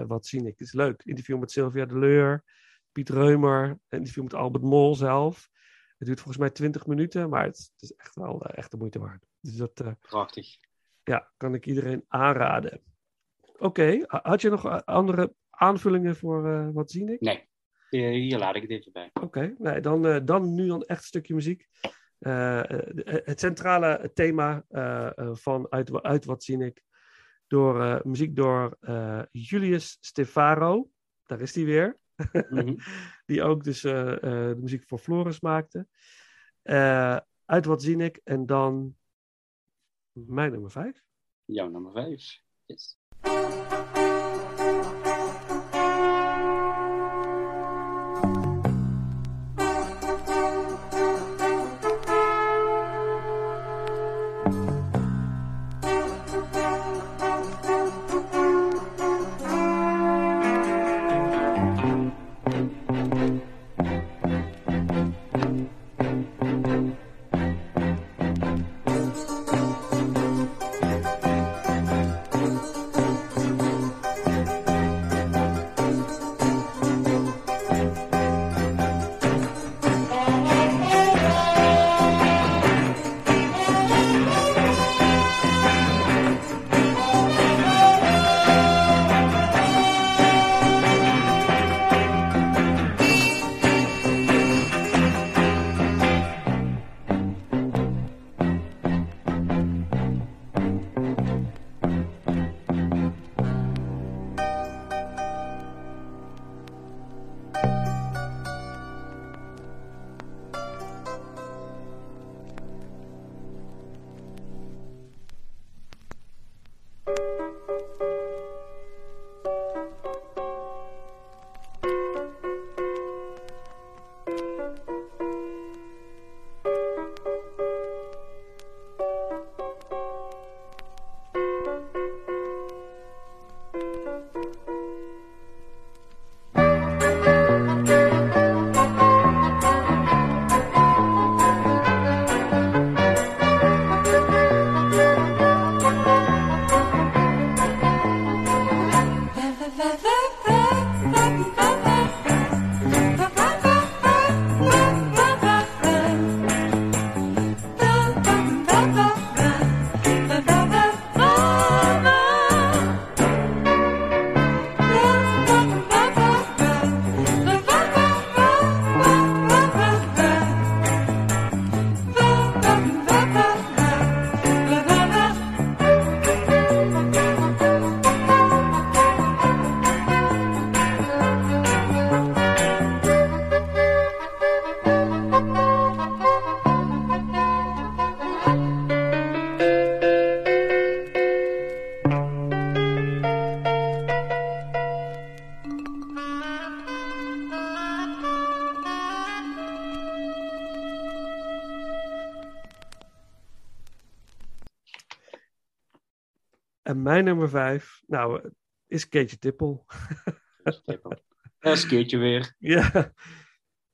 wat zie ik. Het is leuk. Interview met Sylvia de Leur, Piet Reumer, interview met Albert Mol zelf. Het duurt volgens mij 20 minuten, maar het, het is echt wel echt de moeite waard. Dus dat Prachtig. Ja, kan ik iedereen aanraden. Oké, ha- had je nog eh, andere aanvullingen voor eh, wat zie ik? Nee, hier, hier laat ik het even bij. Oké, nee, dan, eh, dan nu dan echt een stukje muziek. Eh, eh, het centrale thema eh, eh, van uit, uit Wat zie ik. Door, eh, muziek door eh, Julius Stefaro. Daar is hij weer. Mhm. [laughs] Die ook dus eh, eh, de muziek voor Floris maakte. Eh, uit Wat zie ik. En dan mijn nummer vijf. Jouw nummer vijf. Yes. Mijn nummer vijf, nou, is Keetje Tippel. Een skeertje weer. [laughs] Ja,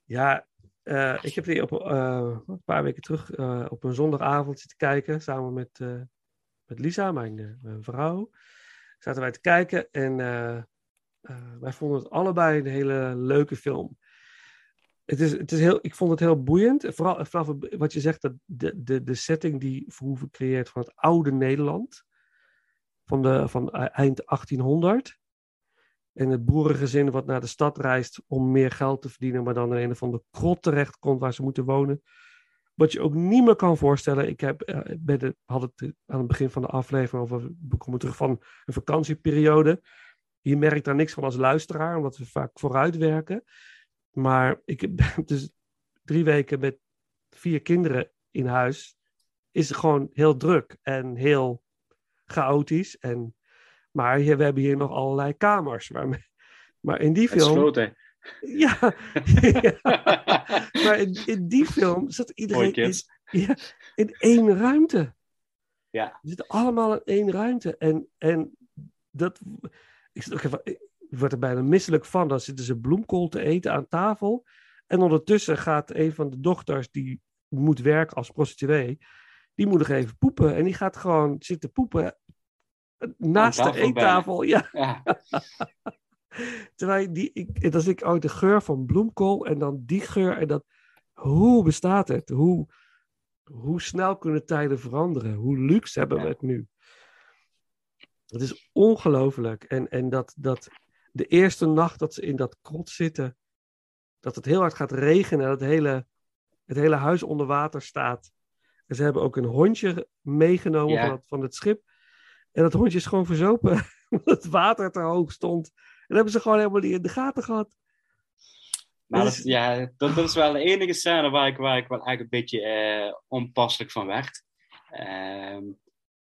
ja eh, ik heb die op, eh, een paar weken terug eh, op een zondagavond zitten kijken. Samen met, met Lisa, mijn, mijn vrouw. Zaten wij te kijken en wij vonden het allebei een hele leuke film. Het is, het is heel, ik vond het heel boeiend. Vooral het- wat je zegt, dat de, de, de setting die Verhoeven creëert van het oude Nederland. Van, de, van e- eind 1800. En het boerengezin wat naar de stad reist om meer geld te verdienen, maar dan in een of andere krot terecht komt waar ze moeten wonen. Wat je ook niet meer kan voorstellen. Ik heb, eh, bij de, had het aan het begin van de aflevering over, we komen terug van een vakantieperiode. Je merkt daar niks van als luisteraar, omdat we vaak vooruit werken. Maar ik heb [laughs] dus drie weken met vier kinderen in huis is gewoon heel druk en heel chaotisch. En, maar we hebben hier nog allerlei kamers. Maar, maar in die film... sloten. Ja, [laughs] ja. maar in, in die film zat iedereen in, ja, in één ruimte. Ja. Ze zitten allemaal in één ruimte. En, en dat. Ik, zit ook even, ik word er bijna misselijk van. Dan zitten ze bloemkool te eten aan tafel. En ondertussen gaat een van de dochters, die moet werken als prostituee, die moet nog even poepen. En die gaat gewoon zitten poepen naast de eettafel. Ja. [laughs] Ja. [laughs] Terwijl die, ik, dat is ik ook de geur van bloemkool en dan die geur. En dat, hoe bestaat het? Hoe, hoe snel kunnen tijden veranderen? Hoe luxe hebben we het nu? Het is ongelooflijk. En, en dat, dat de eerste nacht dat ze in dat krot zitten, dat het heel hard gaat regenen en het hele, het hele huis onder water staat. En ze hebben ook een hondje meegenomen Ja. van, het, van het schip. En dat hondje is gewoon verzopen, [laughs] omdat het water te hoog stond. En dat hebben ze gewoon helemaal niet in de gaten gehad. Maar Dus- dat, ja, dat, dat is wel de enige scène waar ik, waar ik wel eigenlijk een beetje eh, onpasselijk van werd. Ehm,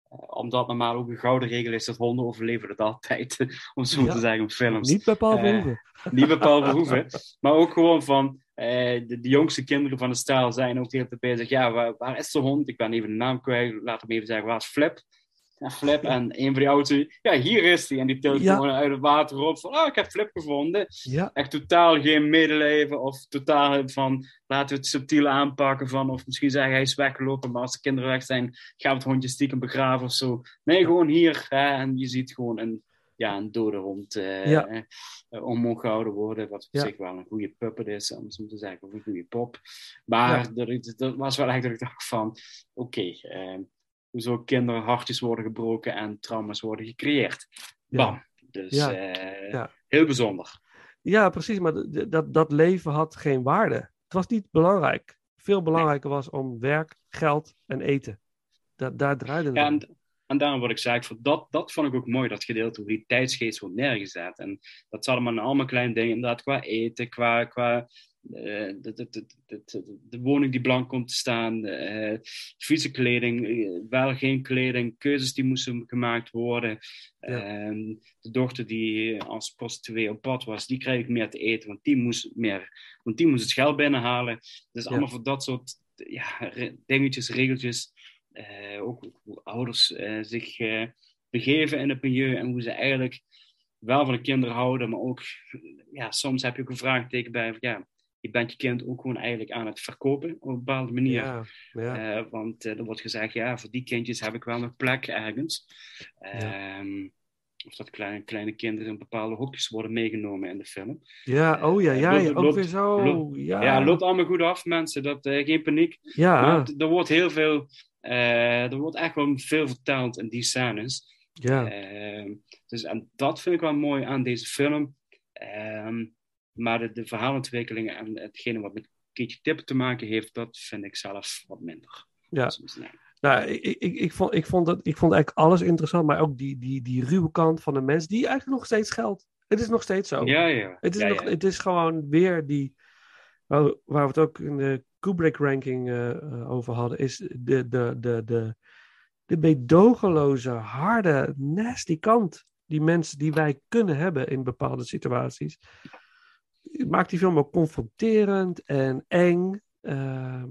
eh, omdat normaal ook een gouden regel is dat honden overleven het altijd. [laughs] om zo Ja. te zeggen in films. Niet bij Paul Eh. Niet bij Paul Verhoeven. [laughs] maar ook gewoon van eh, de, de jongste kinderen van de staal zijn ook de hele tijd bezig. Ja, waar, waar is de hond? Ik ben even de naam kwijt. Laat hem even zeggen, waar is Flip? Ja, Flip. En een van die auto's, ja, hier is hij. En die tilt Ja. gewoon uit het water op van, oh, ik heb Flip gevonden. Ja, Echt totaal geen medeleven of totaal van, laten we het subtiel aanpakken van, of misschien zeggen hij is weggelopen, maar als de kinderen weg zijn, gaan we het hondje stiekem begraven of zo. Nee, gewoon hier. Hè, en je ziet gewoon een, ja, een dode hond eh Ja. gehouden worden, wat op Ja. zich wel een goede puppet is, om zo te zeggen, of een goede pop. Maar dat, was wel echt dat ik dacht van, oké, eh, hoezo kinderen hartjes worden gebroken en trauma's worden gecreëerd. Bam. Dus Ja. Ja. heel bijzonder. ja precies. Maar dat, dat leven had geen waarde. Het was niet belangrijk. Veel belangrijker was om werk, geld en eten. Da daar draaide het. En, daarom wat ik ik vond dat, dat vond ik ook mooi, dat gedeelte hoe die tijdsgeest wordt neergezet. En dat allemaal in allemaal kleine dingen, inderdaad, qua eten, qua, qua eh, de, de, woning die blank komt te staan, eh vieze kleding, eh, wel geen kleding, keuzes die moesten gemaakt worden. Ja. Ehm, de dochter die als prostituee op pad was, die kreeg meer te eten, want die moest, meer, want die moest het geld binnenhalen. Dus Ja. allemaal voor dat soort ja, re- dingetjes, regeltjes. Eh, ook hoe ouders eh, zich eh, begeven in het milieu en hoe ze eigenlijk wel van de kinderen houden, maar ook ja, soms heb je ook een vraagteken bij van ja, je bent je kind ook gewoon eigenlijk aan het verkopen op een bepaalde manier. Ja, ja. Want eh, er wordt gezegd, ja, voor die kindjes heb ik wel een plek ergens. Ja. Ehm, Of dat kleine, kleine kinderen in bepaalde hokjes worden meegenomen in de film. Ja, oh ja, ja, loopt- ja, ook loopt- weer zo. loopt- ja, Ja, loopt allemaal goed af, mensen. Dat, geen paniek. Ja. Maar er wordt heel veel, er wordt echt wel veel verteld in die scènes. Ja. Ehm, dus en dat vind ik wel mooi aan deze film. Ehm, maar de, de verhaalontwikkelingen en hetgene wat met Keetje Tip te maken heeft, dat vind ik zelf wat minder. Ja. Soms, nee. Nou, ik, ik, ik, vond, ik, vond dat, ik vond eigenlijk alles interessant, maar ook die, die, die ruwe kant van de mens, die eigenlijk nog steeds geldt. Het is nog steeds zo. Ja, ja. Het is, Ja, nog, ja. Het is gewoon weer die, waar we het ook in de Kubrick-ranking eh, eh, over hadden, is de, de, de, de, de meedogenloze, harde, nasty kant die mensen die wij kunnen hebben in bepaalde situaties. Maakt die film ook confronterend en eng. Ehm,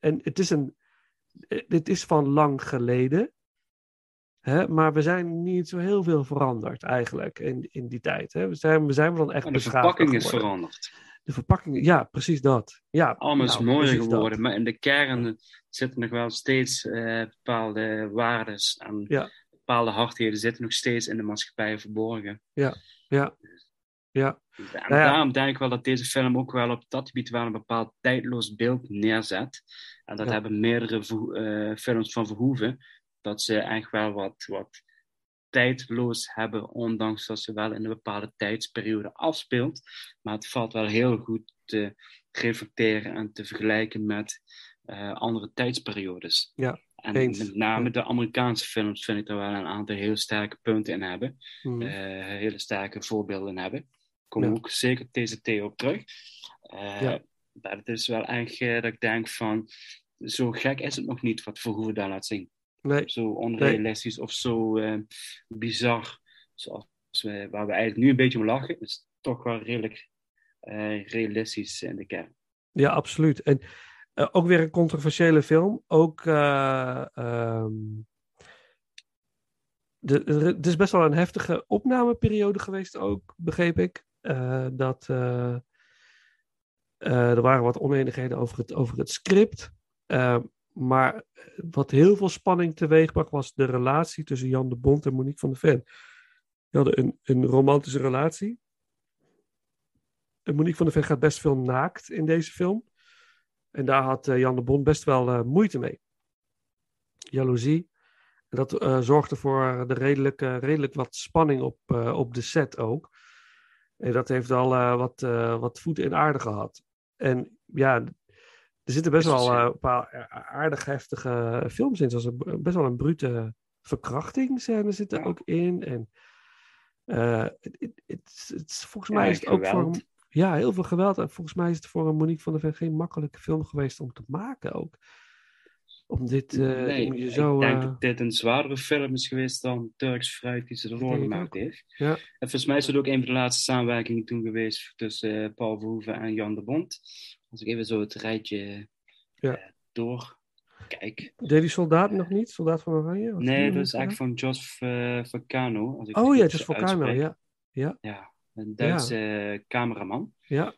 en het is een, het is van lang geleden. Hè, maar we zijn niet zo heel veel veranderd eigenlijk in, in die tijd. Hè. We, zijn, we zijn wel dan echt En de verpakking is veranderd. De verpakking, ja, precies dat. Ja, Allemaal is nou, mooier dat. geworden, maar in de kern zitten nog wel steeds eh, bepaalde waarden en Ja. bepaalde hardheden zitten nog steeds in de maatschappij verborgen. Ja, ja, ja. En Nou ja. daarom denk ik wel dat deze film ook wel op dat gebied wel een bepaald tijdloos beeld neerzet. En dat Ja. hebben meerdere eh, films van Verhoeven, dat ze echt wel wat, wat tijdloos hebben, ondanks dat ze wel in een bepaalde tijdsperiode afspeelt. Maar het valt wel heel goed te reflecteren en te vergelijken met eh, andere tijdsperiodes. Ja, En eens. met name de Amerikaanse films vind ik er wel een aantal heel sterke punten in hebben. Eh, hele sterke voorbeelden hebben. Kom Ja. ook zeker TCT op terug. Eh, Ja. Maar het is wel eh, dat ik denk van, zo gek is het nog niet wat Verhoeven daar laat zien. Nee. Zo onrealistisch of zo eh, bizar. Zoals we, waar we eigenlijk nu een beetje om lachen, is toch wel redelijk eh, realistisch in de kern. Ja, absoluut. En eh, ook weer een controversiële film. Ook. ehm, de, er- het is best wel een heftige opnameperiode geweest, ook, begreep ik. Dat. er waren wat oneenigheden over het, over het script. Eh, maar wat heel veel spanning teweegbracht, was de relatie tussen Jan de Bond en Monique van der Ven. Die hadden een, een romantische relatie. Monique van der Ven gaat best veel naakt in deze film. En daar had eh, Jan de Bond best wel eh, moeite mee. Jaloezie. En dat eh, zorgde voor de redelijk, eh, redelijk wat spanning op, eh, op de set ook. En dat heeft al eh, wat, eh, wat voeten in aarde gehad. En ja, er zitten best wel eh, een paar aardig heftige films in. Zoals een, best wel een brute verkrachtingsscène zit er Ja. ook in. En eh, volgens mij is het ook voor ja, heel veel geweld. En volgens mij is het voor Monique van der Ven geen makkelijke film geweest om te maken ook. Om dit, eh, nee, om je ik zo... denk eh, dat dit een zwaardere film is geweest dan Turks Fruit die ze ervoor denk ik gemaakt heeft. Ja. En volgens mij is het ook een van de laatste samenwerkingen toen geweest tussen eh, Paul Verhoeven en Jan de Bond. Als ik even zo het rijtje Ja. eh, doorkijk. Deed die soldaat nog niet? Soldaat van Oranje? Nee, dat is eigenlijk van Jos eh, Vulcano. Als ik Oh ja, zo Volcano, ja. Ja, Ja, een Duitse cameraman. ja.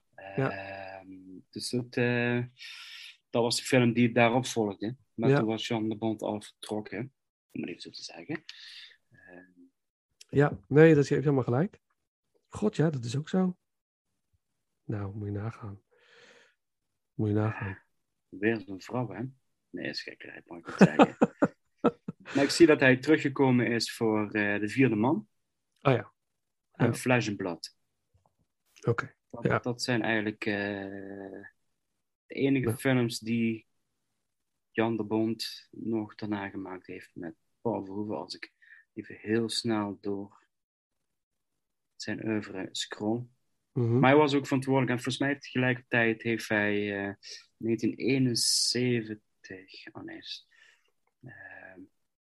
Dus dat, eh, dat was de film die daarop volgde. Maar Ja. toen was Jan de Bond al vertrokken, om het even zo te zeggen. Ja. Nee, dat is, je helemaal gelijk. God, ja, dat is ook zo. Nou, moet je nagaan. Moet je nagaan. weer zo'n vrouw, hè? Nee, is gekkerheid, mag ik niet zeggen. [laughs] maar ik zie dat hij teruggekomen is voor eh, De Vierde Man Oh ja, en Ja. Oké. Dat, Ja. dat zijn eigenlijk eh, de enige Ja. films die Jan de Bond nog daarna gemaakt heeft met Paul Verhoeven. Als ik even heel snel door zijn oeuvre scroll. Mhm. Maar hij was ook verantwoordelijk en volgens mij tegelijkertijd heeft hij eh 1971, oh nee, is- eh,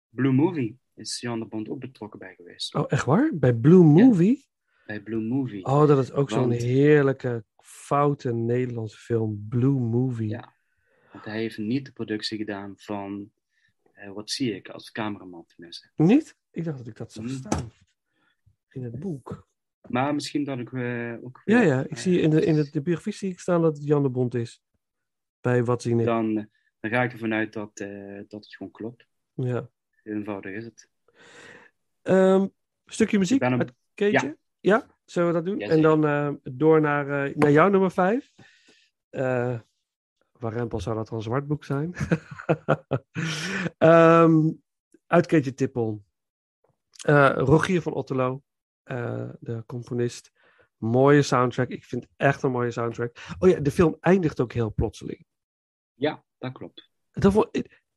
Blue Movie is Jan de Bond ook betrokken bij geweest. Oh, echt waar? Bij Blue Movie? Bij Blue Movie. Oh, dat is ook zo'n heerlijke, foute Nederlandse film. Blue Movie. Ja. Want hij heeft niet de productie gedaan van eh, Wat zie ik als cameraman tenminste. Niet? Ik dacht dat ik dat zag Hmm. staan. In het boek. Maar misschien dat ik eh, ook Ja, ja. Ik zie in de, in de, de biografie zie ik staan dat het Jan de Bond is. Bij Wat zie ik. dan, eh, dan ga ik ervan uit dat, eh, dat het gewoon klopt. Ja. Eenvoudig is het. Ehm, stukje muziek hem- uit Keetje? Ja. zullen we dat doen? En dan eh, door naar, eh, naar jouw nummer vijf. Eh, waar Rempel zou dat een zwart boek zijn. [laughs] Ehm, uit Keetje Tippel. Eh, Rogier van Otterlo, eh, de componist. Mooie soundtrack. Ik vind het echt een mooie soundtrack. Oh ja, de film eindigt ook heel plotseling. Ja, dat klopt. Dat vond,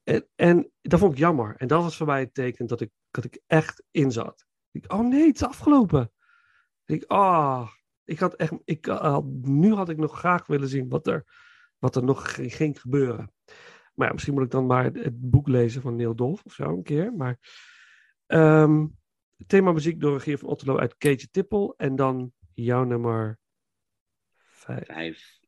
en, en dat vond ik jammer. En dat was voor mij het teken dat ik, dat ik echt in zat. Ik, oh nee, het is afgelopen. Ik, ah, ik had echt, ik had, nu had ik nog graag willen zien wat er, wat er nog ging, gebeuren. Maar ja, misschien moet ik dan maar het, het boek lezen van Neil Dolf of zo een keer. Maar ehm thema muziek door Regier van Otterlo uit Keetje Tippel. En dan jouw nummer vijf. Vijf.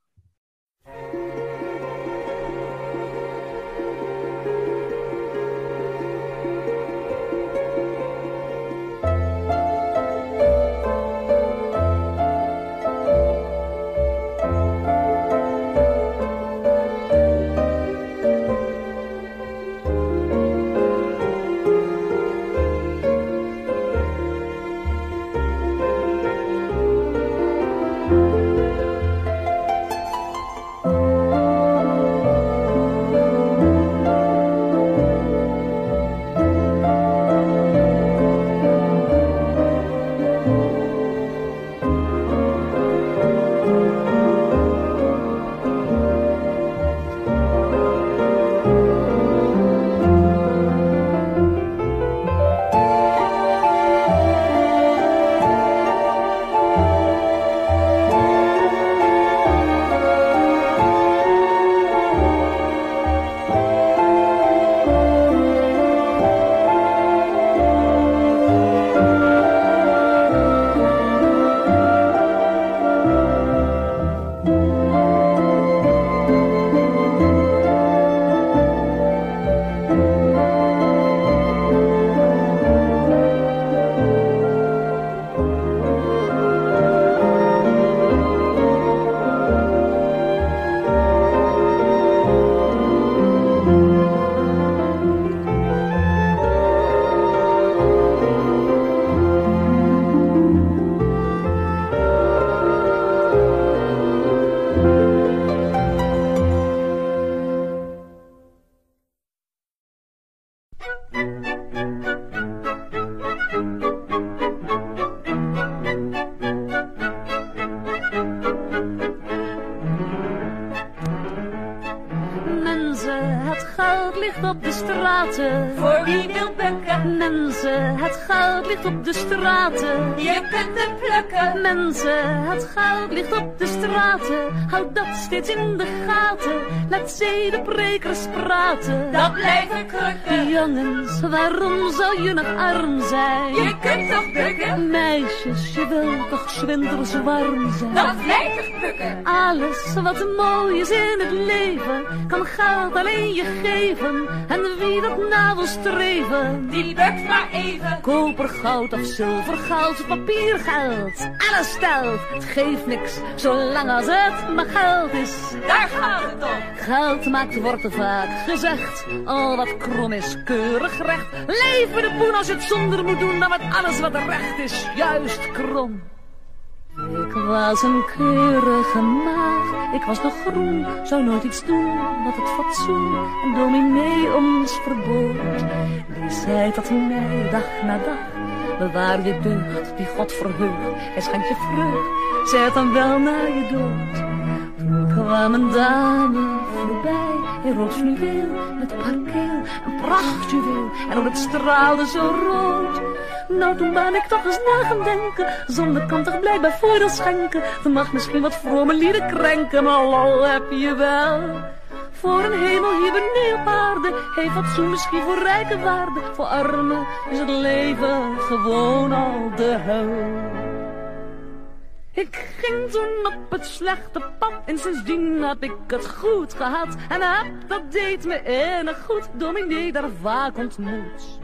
Mensen, het geld ligt op de straten. Houd dat steeds in de gaten. Laat zedeprekers praten. Dat blijven krukken. Jongens, waarom zou je nog arm zijn? Je kunt toch bukken? Meisjes, je wilt toch zwinters warm zijn? Dat bukken. Alles wat mooi is in het leven, kan geld alleen je geven. En wie dat na wil streven, Die bukt maar even. Koper, goud of zilver, goud, papiergeld. Alles stelt, het geeft niks, zolang als het maar geld is. Daar gaat het om. Geld maakt, wordt vaak gezegd. Al wat krom is, keurig recht. Leven de poen als het zonder moet doen, dan wordt alles wat recht is, juist krom. Was een keurige maag, ik was nog groen, zou nooit iets doen wat het fatsoen en dominee ons verbood. Die zei tot mij dag na dag, bewaar je deugd die God verheugt, hij schenkt je vreugd, zij het dan wel na je dood. Toen kwam een dame voorbij in rood fluweel met op haar keel een prachtjuweel en ook het straalde zo rood. Nou, toen ben ik toch eens na gaan denken, zonde kan toch blijkbaar voordeel schenken. Ze mag misschien wat vrome lieden krenken, maar lol heb je wel. Voor een hemel hier beneden op aarde heeft fatsoen misschien voor rijke waarde. Voor armen is het leven gewoon al de hel. Ik ging toen op het slechte pad en sindsdien heb ik het goed gehad. En heb, dat deed me innig goed, dominee daar vaak ontmoet.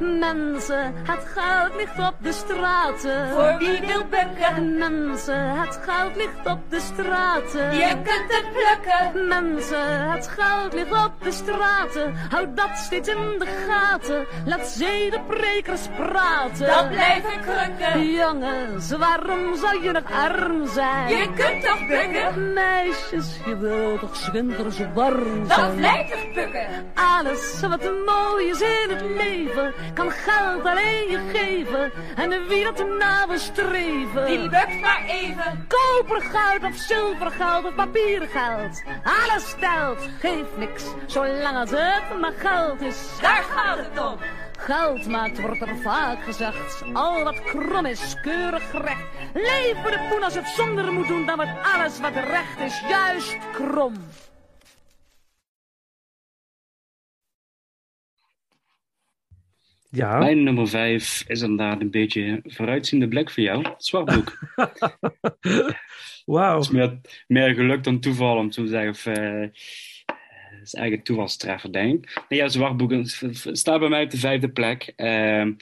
Mensen, het geld ligt op de straten. Voor wie wil bukken? Mensen, het geld ligt op de straten. Je kunt het plukken. Mensen, het geld ligt op de straten. Houd dat steeds in de gaten. Laat zedeprekers praten. Dat blijven krukken. Jongens, waarom zou je nog arm zijn? Je kunt toch bukken? Meisjes, je wilt toch zwinters warm zijn? Dat blijven bukken. Alles wat mooi is in het leven, kan geld alleen je geven. En wie dat na wil streven, Die bukt maar even. koper goud of zilvergeld of papiergeld. Alles stelt, geeft niks, zolang als het maar geld is. Daar gaat het om. Geld maakt, wordt er vaak gezegd. Al wat krom is, keurig recht. Leven de poen als het zonder moet doen, dan wordt alles wat recht is, juist krom. Ja. Mijn nummer vijf is inderdaad een beetje vooruitziende blik voor jou. Zwartboek. [laughs] Wauw. Het is meer, meer geluk dan toeval om te zeggen. Of, het is eigenlijk toevalstreffer, denk ik. Nee, ja, Zwartboek staat bij mij op de vijfde plek. Ehm,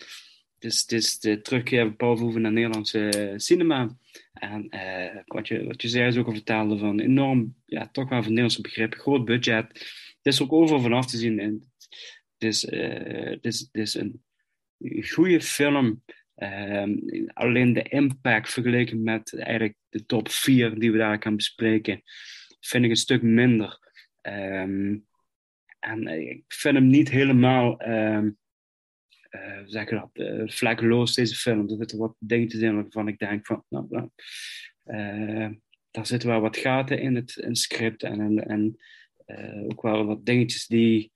het, is, het is de terugkeer van Paul Verhoeven naar Nederlandse cinema. En eh, wat, je, wat je zei is ook al vertelde van enorm, ja, toch wel van Nederlandse begrippen, groot budget. Het is ook overal vanaf te zien. En is, het is, een goede film. Ehm, alleen de impact vergeleken met eigenlijk de top 4 die we daar gaan bespreken, vind ik een stuk minder. Ehm, en eh, ik vind hem niet helemaal, zeg je dat, eh, vlekkeloos, deze film. Er zitten wat dingetjes in waarvan ik denk van, nou, daar zitten wel wat gaten in het, in script en, en, en ook wel wat dingetjes die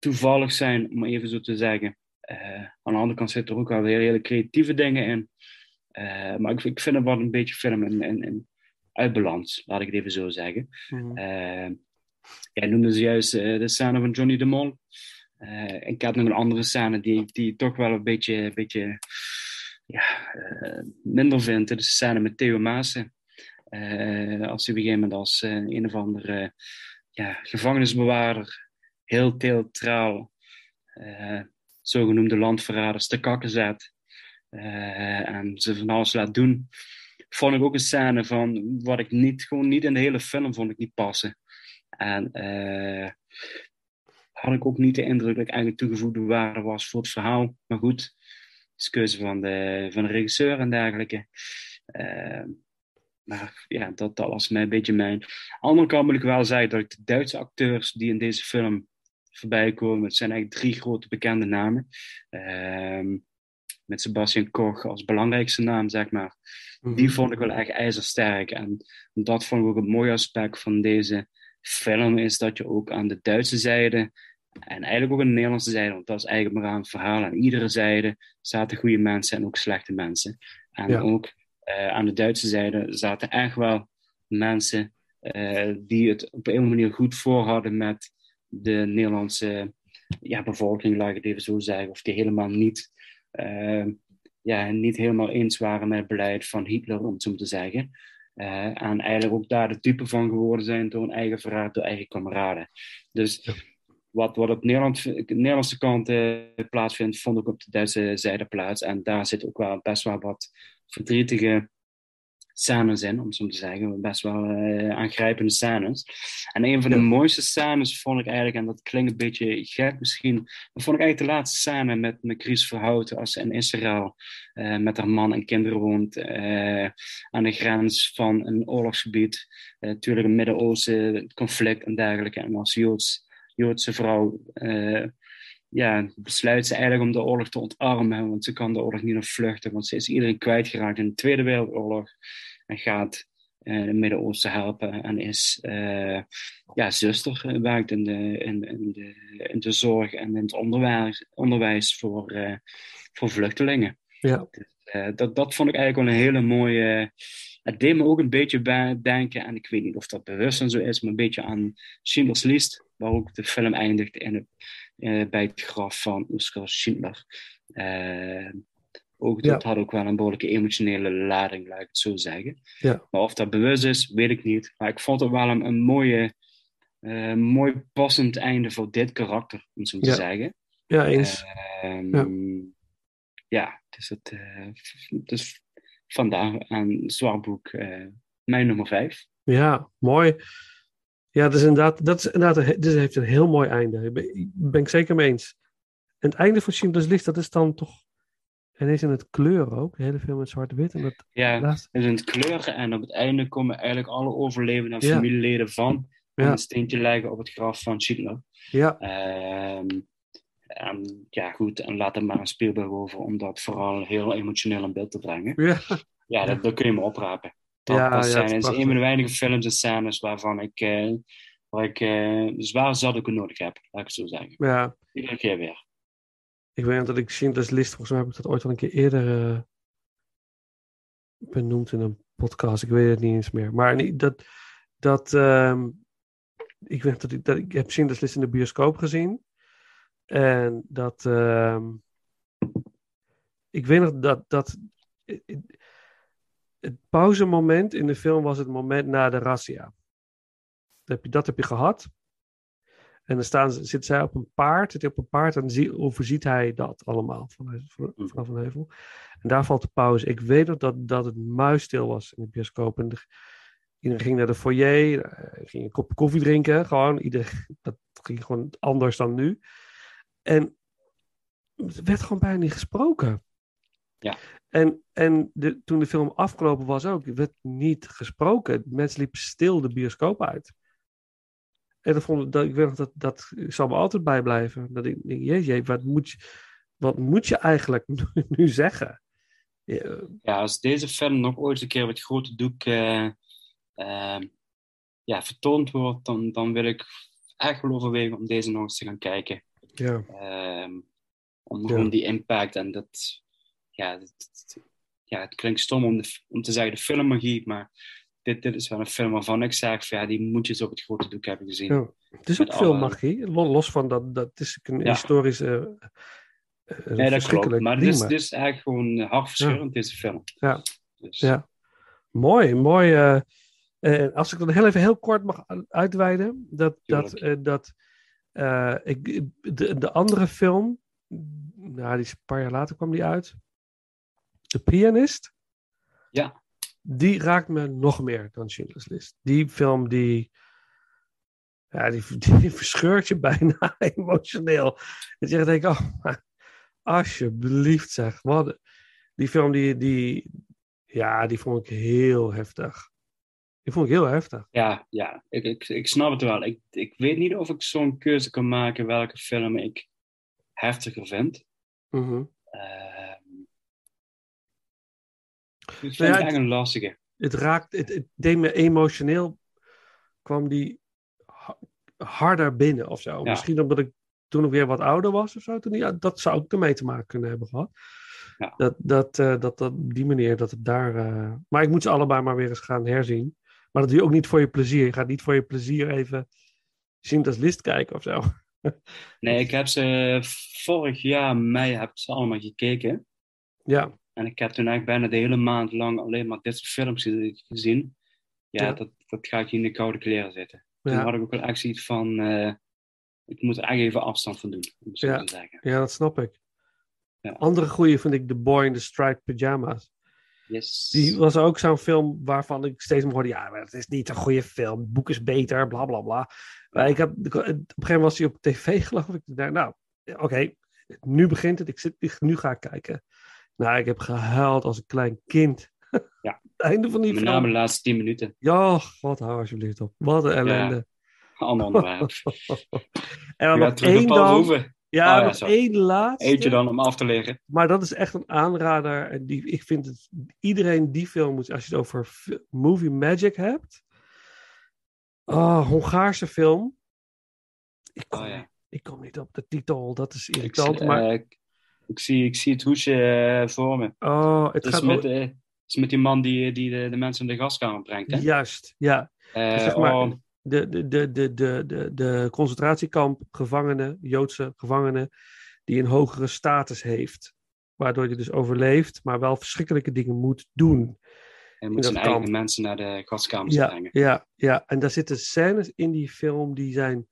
toevallig zijn, om even zo te zeggen. Eh, aan de andere kant zitten er ook wel weer hele creatieve dingen in. Eh, maar ik, ik vind het wel een beetje film in, in, in uit balans, laat ik het even zo zeggen. Mhm. Eh, jij noemde juist eh, de scène van Johnny de Mol. Ik heb nog een andere scène die, die ik toch wel een beetje, een beetje ja, minder vind. Dat is de scène met Theo Maassen. Als hij op een gegeven moment als een of andere ja, gevangenisbewaarder heel theatraal eh, zogenoemde landverraders te kakken zet. eh, en ze van alles laat doen. Vond ik ook een scène van wat ik niet, gewoon niet in de hele film vond ik niet passen. En eh, had ik ook niet de indruk dat ik eigenlijk toegevoegde waarde was voor het verhaal. Maar goed, het is keuze van de, van de regisseur en dergelijke. Maar ja, dat, dat was mij een beetje mijn. Aan de andere kant moet ik wel zeggen dat ik de Duitse acteurs die in deze film voorbij komen, het zijn eigenlijk drie grote bekende namen. Ehm, met Sebastian Koch als belangrijkste naam, zeg maar. Die vond ik wel echt ijzersterk. En dat vond ik ook een mooi aspect van deze film is dat je ook aan de Duitse zijde en eigenlijk ook aan de Nederlandse zijde, want dat is eigenlijk maar aan het verhaal. Aan iedere zijde zaten goede mensen en ook slechte mensen. En Ja. ook eh, aan de Duitse zijde zaten echt wel mensen eh, die het op een manier goed voor hadden met de Nederlandse ja, bevolking, laat ik het even zo zeggen. Of die helemaal niet, eh, ja, niet helemaal eens waren met het beleid van Hitler, om het zo te zeggen. Eh, en eigenlijk ook daar de type van geworden zijn door een eigen verraad, door eigen kameraden. Dus wat, wat op Nederland, de Nederlandse kant plaatsvindt, vond ik op de Duitse zijde plaats. En daar zit ook wel best wel wat verdrietige scènes in, om zo te zeggen. Best wel eh, aangrijpende scènes. En een van de mooiste scènes vond ik eigenlijk, en dat klinkt een beetje gek misschien, maar vond ik eigenlijk de laatste scène met, met Chris Verhouten als ze in Israël eh, met haar man en kinderen woont eh, aan de grens van een oorlogsgebied. Natuurlijk een Midden-Oosten conflict en dergelijke. En als Joods, Joodse vrouw ja, besluit ze eigenlijk om de oorlog te ontarmen, want ze kan de oorlog niet ontvluchten, want ze is iedereen kwijtgeraakt in de Tweede Wereldoorlog en gaat eh het Midden-Oosten helpen en is eh, ja, zuster, werkt in de, in, in, de, in de zorg en in het onderwijs, onderwijs voor, eh, voor vluchtelingen. Ja. Eh, dat, dat vond ik eigenlijk wel een hele mooie. Het deed me ook een beetje bij denken, en ik weet niet of dat bewust en zo is, maar een beetje aan Schindler's List, waar ook de film eindigt in het, bij het graf van Oskar Schindler. Eh, ook, dat Ja. had ook wel een behoorlijke emotionele lading, laat ik het zo zeggen. Ja. Maar of dat bewust is, weet ik niet. Maar ik vond het wel een, een mooie, eh, mooi passend einde voor dit karakter, om zo te zeggen. Ja, eens. Ehm, Ja. dus, het, eh, dus vandaar aan Zwartboek eh mijn nummer vijf. Ja, mooi. Ja, dat is inderdaad, dat is inderdaad dit heeft een heel mooi einde. Daar ben, ik- ben ik zeker mee eens. En het einde van Schindler's List, dat is dan toch ineens in het kleur ook. De hele film met zwart-wit. En dat, Ja, laatste- is in het kleuren en op het einde komen eigenlijk alle overlevenden en Ja. familieleden van Ja. een steentje leggen op het graf van Schindler. ja, Ehm, en ja, goed, en laat er maar een speelberg over om dat vooral heel emotioneel in beeld te brengen. ja, Ja, dat, dat kun je me oprapen. Ja, dat ja, zijn, het is een van de weinige films en scènes waarvan ik, eh, waar ik eh, zwaar ook nodig heb, laat ik het zo zeggen. ja. Iedere keer weer. Ik weet dat ik Schindler's List, volgens mij heb ik dat ooit al een keer eerder eh, benoemd in een podcast. Ik weet het niet eens meer. Maar niet, dat, dat ehm, ik weet dat ik, dat ik heb Schindler's List in de bioscoop gezien. En dat, ehm, ik weet nog dat, dat het pauzemoment in de film was het moment na de razzia. Dat heb je, dat heb je gehad. En dan staan, zit zij op een paard, zit op een paard en zie, overziet hij dat allemaal van, van- vanaf een heuvel. En daar valt de pauze. Ik weet nog dat, dat het muisstil was in de bioscoop. En de- iedereen ging naar de foyer, eh, ging een kop koffie drinken. Gewoon, ieder, dat ging gewoon anders dan nu. En er werd gewoon bijna niet gesproken. Ja. En, en de, toen de film afgelopen was ook, werd niet gesproken. Mensen liepen stil de bioscoop uit. En dat vond ik, dat, ik weet nog dat, dat zal me altijd bijblijven. Dat ik denk, jeetje, wat moet je, wat moet je eigenlijk [laughs] nu, nu zeggen? Ja, Ja, als deze film nog ooit een keer op het grote doek eh, eh, ja, vertoond wordt, dan, dan wil ik echt wel overwegen om deze nog eens te gaan kijken. ja, Ehm, om Ja. die impact en dat, ja, dat- ja, het klinkt stom om, de, om te zeggen de filmmagie, maar dit, dit is wel een film waarvan ik zeg, van, ja, die moet je eens op het grote doek hebben gezien. Ja. het is Met ook veel alle- magie. Lo- Los van dat, dat is een Ja. historische. eh, eh, Nee, dat klopt. Maar dit is, dit is eigenlijk gewoon hartverscheurend, deze film. Ja. Dus, Ja. Mooi, mooi. eh, eh, als ik dan heel even heel kort mag uitweiden. Dat, dat, eh, dat eh, ik, de, de andere film, nou, die is een paar jaar later kwam die uit. De Pianist. Ja. Die raakt me nog meer dan Schindler's List. Die film die, ja, die, [laughs] die verscheurt je bijna [laughs] emotioneel. Dat je denkt, oh, alsjeblieft zeg. Wat, die film die, die, ja, die vond ik heel heftig. Die vond ik heel heftig. Ja, ja ik, ik, ik snap het wel. Ik, ik weet niet of ik zo'n keuze kan maken welke film ik heftiger vind. Ik vind Nou ja, het echt een lastige. Het raakt, het, het deed me emotioneel, kwam die harder binnen of zo. Ja. Misschien omdat ik toen ik weer wat ouder was of zo. Toen, ja, dat zou ook ermee te maken kunnen hebben gehad. Ja. Dat, dat, eh, dat, dat op die manier, dat het daar... eh, Maar ik moet ze allebei maar weer eens gaan herzien. Maar dat doe je ook niet voor je plezier. Je gaat niet voor je plezier even Schindler's List kijken of zo. Nee, ik heb ze vorig jaar mei heb ze allemaal gekeken. Ja, En ik heb toen eigenlijk bijna de hele maand lang alleen maar dit soort films gezien. Ja, Ja. Dat, dat ga ik in de koude kleren zitten. Toen Ja. had ik ook wel echt zoiets van, eh, ik moet er echt even afstand van doen, om het zo Ja. te zeggen. ja, dat snap ik. Ja. Andere goeie vind ik The Boy in the Striped Pyjamas. Yes. Die was ook zo'n film waarvan ik steeds maar hoorde... Ja, maar het is niet een goede film. Het boek is beter, bla bla bla. Maar ik heb, op een gegeven moment was hij op tv, geloof ik. Nou, oké, nu begint het. Ik zit, nu ga ik kijken. Nou, ik heb gehuild als een klein kind. Ja. [laughs] Het einde van die Met film. name de laatste tien minuten. Ja, wat hou alsjeblieft op. Wat een ellende. Ander [laughs] onderwerp. en dan Ja, nog één dan. Ja, Oh ja, nog één laatste. Eentje dan om af te leren. Maar dat is echt een aanrader. En die, ik vind het, iedereen die film moet, als je het over movie magic hebt. Oh, Hongaarse film. Ik kom, Oh, ja. niet, ik kom niet op de titel, dat is Ik, irritant. zie- maar eh, ik, zie, ik zie het hoesje eh, voor me. oh, het gaat met, is met die man die, die de, de mensen in de gaskamer brengt. Hè? Juist, ja. Eh, zeg maar, oh, De, de, de, de, de, de, concentratiekamp gevangenen, Joodse gevangenen, die een hogere status heeft. Waardoor je dus overleeft, maar wel verschrikkelijke dingen moet doen. in moet zijn eigen mensen naar de gaskamer Ja, brengen. ja, ja, en daar zitten scènes in die film die zijn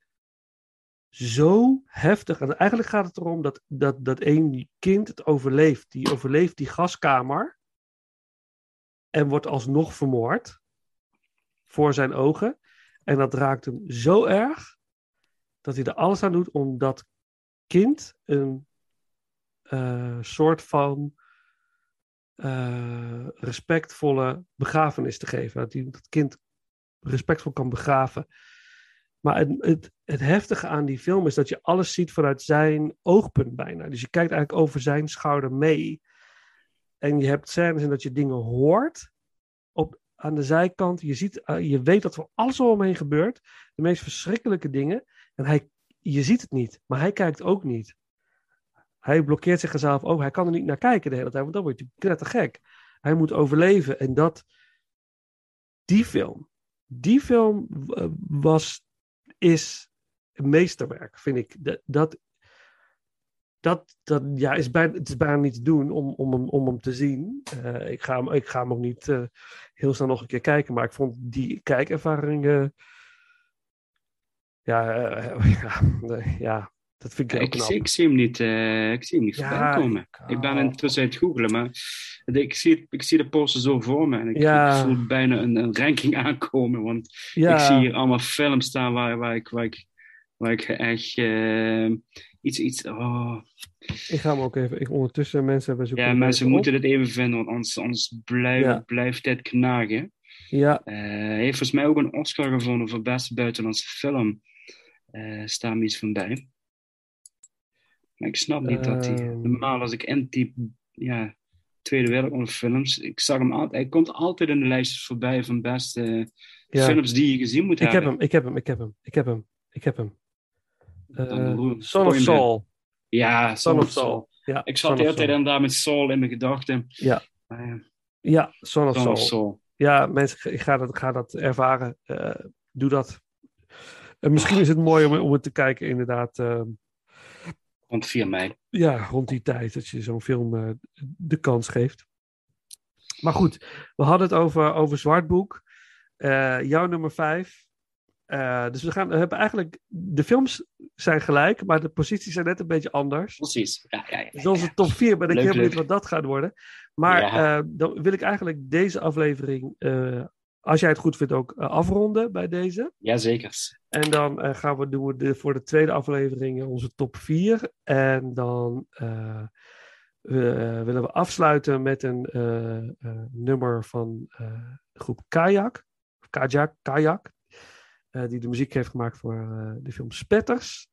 zo heftig. En eigenlijk gaat het erom dat, dat, dat één kind het overleeft. Die overleeft die gaskamer en wordt alsnog vermoord voor zijn ogen. En dat raakt hem zo erg dat hij er alles aan doet om dat kind een eh, soort van eh, respectvolle begrafenis te geven. Dat hij dat kind respectvol kan begraven. Maar het, het, heftige aan die film is dat je alles ziet vanuit zijn oogpunt bijna. Dus je kijkt eigenlijk over zijn schouder mee. En je hebt scènes in dat je dingen hoort op, aan de zijkant. Je, ziet, eh, je weet dat er alles om hem heen gebeurt. De meest verschrikkelijke dingen. En hij, je ziet het niet, maar hij kijkt ook niet. Hij blokkeert zichzelf ook. Hij kan er niet naar kijken de hele tijd, want dan wordt hij knettergek. Hij moet overleven. En dat, die film, die film eh, was, is een meesterwerk, vind ik. Dat, dat, dat, dat ja, is bijna, het is bijna niet te doen om, om, hem, om hem te zien. Eh, ik, ga hem, ik ga hem ook niet eh, heel snel nog een keer kijken, maar ik vond die kijkervaring. eh, ja, [laughs] ja, ja, dat vind ik heel Ik, knap. zie, ik zie hem niet, ik zie hem niet Ja, voorbij komen. ik- Ik ben intussen aan het googelen, maar ik zie, ik zie de poster zo voor me. En ik, Ja. ik voel bijna een, een ranking [laughs] aankomen, want Ja. ik zie hier allemaal films staan waar, waar, ik, waar, ik, waar ik echt eh, iets... iets oh. Ik ga hem ook even. Ik, ondertussen mensen hebben zoeken. Ja, mensen moeten dit even vinden, want anders, anders blijf, Ja. blijft dit knagen. Ja, Eh, hij heeft volgens mij ook een Oscar gewonnen voor beste buitenlandse film. Eh staat me iets van bij. Maar ik snap niet dat hij... Ehm. Normaal als ik intyp, ja, Tweede Wereldoorlog films, ik zag hem altijd... Hij komt altijd in de lijstjes voorbij van beste ja. films die je gezien moet Ik heb hebben. hem, ik heb hem, ik heb hem, ik heb hem, ik heb hem. Eh, Son of Saul. Ja, Son of Saul. Ja, Ik Son zat de hele tijd Saul. inderdaad met Soul in mijn gedachten. Ja. Ja, Son of Son Saul. of. Ja, mensen, ik ga dat, ga dat ervaren. Eh, doe dat. En misschien is het mooi om, om het te kijken, inderdaad. Rond 4 mei. ja, rond die tijd dat je zo'n film eh, de kans geeft. Maar goed, we hadden het over, over Zwartboek. Eh, jouw nummer vijf. Eh, dus we, gaan, we hebben eigenlijk. De films zijn gelijk, maar de posities zijn net een beetje anders. Precies. Ja, ja, ja. Dus onze top 4 ben ik leuk. niet wat dat gaat worden. Maar dan wil ik eigenlijk deze aflevering, als jij het goed vindt, ook eh, afronden bij deze. Jazeker. En dan eh, gaan we doen we de, voor de tweede aflevering onze top 4. En dan eh, we- willen we afsluiten met een nummer van de groep Kajak. Kajak, Kajak. die de muziek heeft gemaakt voor de film Spetters.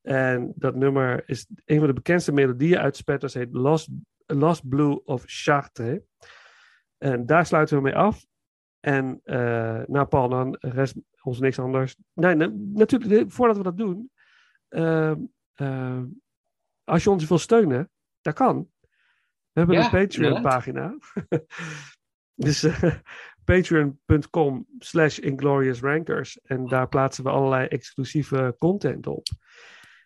En dat nummer is een van de bekendste melodieën uit Spetters. Heet Lost, Lost Blue of Chartres. En daar sluiten we mee af. En eh nou Paul, dan rest ons niks anders. Nee, nee, natuurlijk, voordat we dat doen. ehm, ehm, als je ons wil steunen, dat kan. We hebben Ja, een Patreon-pagina. [laughs] dus eh, patreon.com slash ingloriousrankers. En daar plaatsen we allerlei exclusieve content op.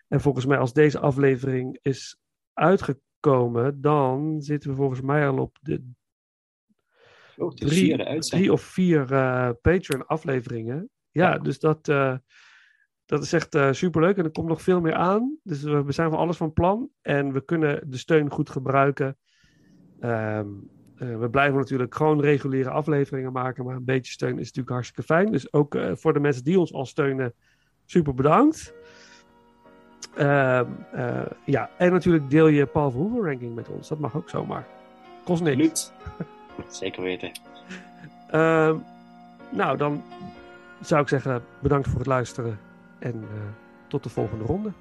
En volgens mij, als deze aflevering is uitgekomen, dan zitten we volgens mij al op de Oh, de drie, vierde uitzending. drie of vier eh Patreon-afleveringen. Ja, dus dat, eh, dat is echt eh, superleuk. En er komt nog veel meer aan. Dus we, we zijn van alles van plan. En we kunnen de steun goed gebruiken. Ehm, eh, we blijven natuurlijk gewoon reguliere afleveringen maken. Maar een beetje steun is natuurlijk hartstikke fijn. Dus ook voor de mensen die ons al steunen, super bedankt. Ehm, eh, ja, en natuurlijk deel je Paul Verhoeven ranking met ons. Dat mag ook zomaar. Kost niks. Zeker weten. Ehm, nou, dan zou ik zeggen bedankt voor het luisteren en eh, tot de volgende ronde.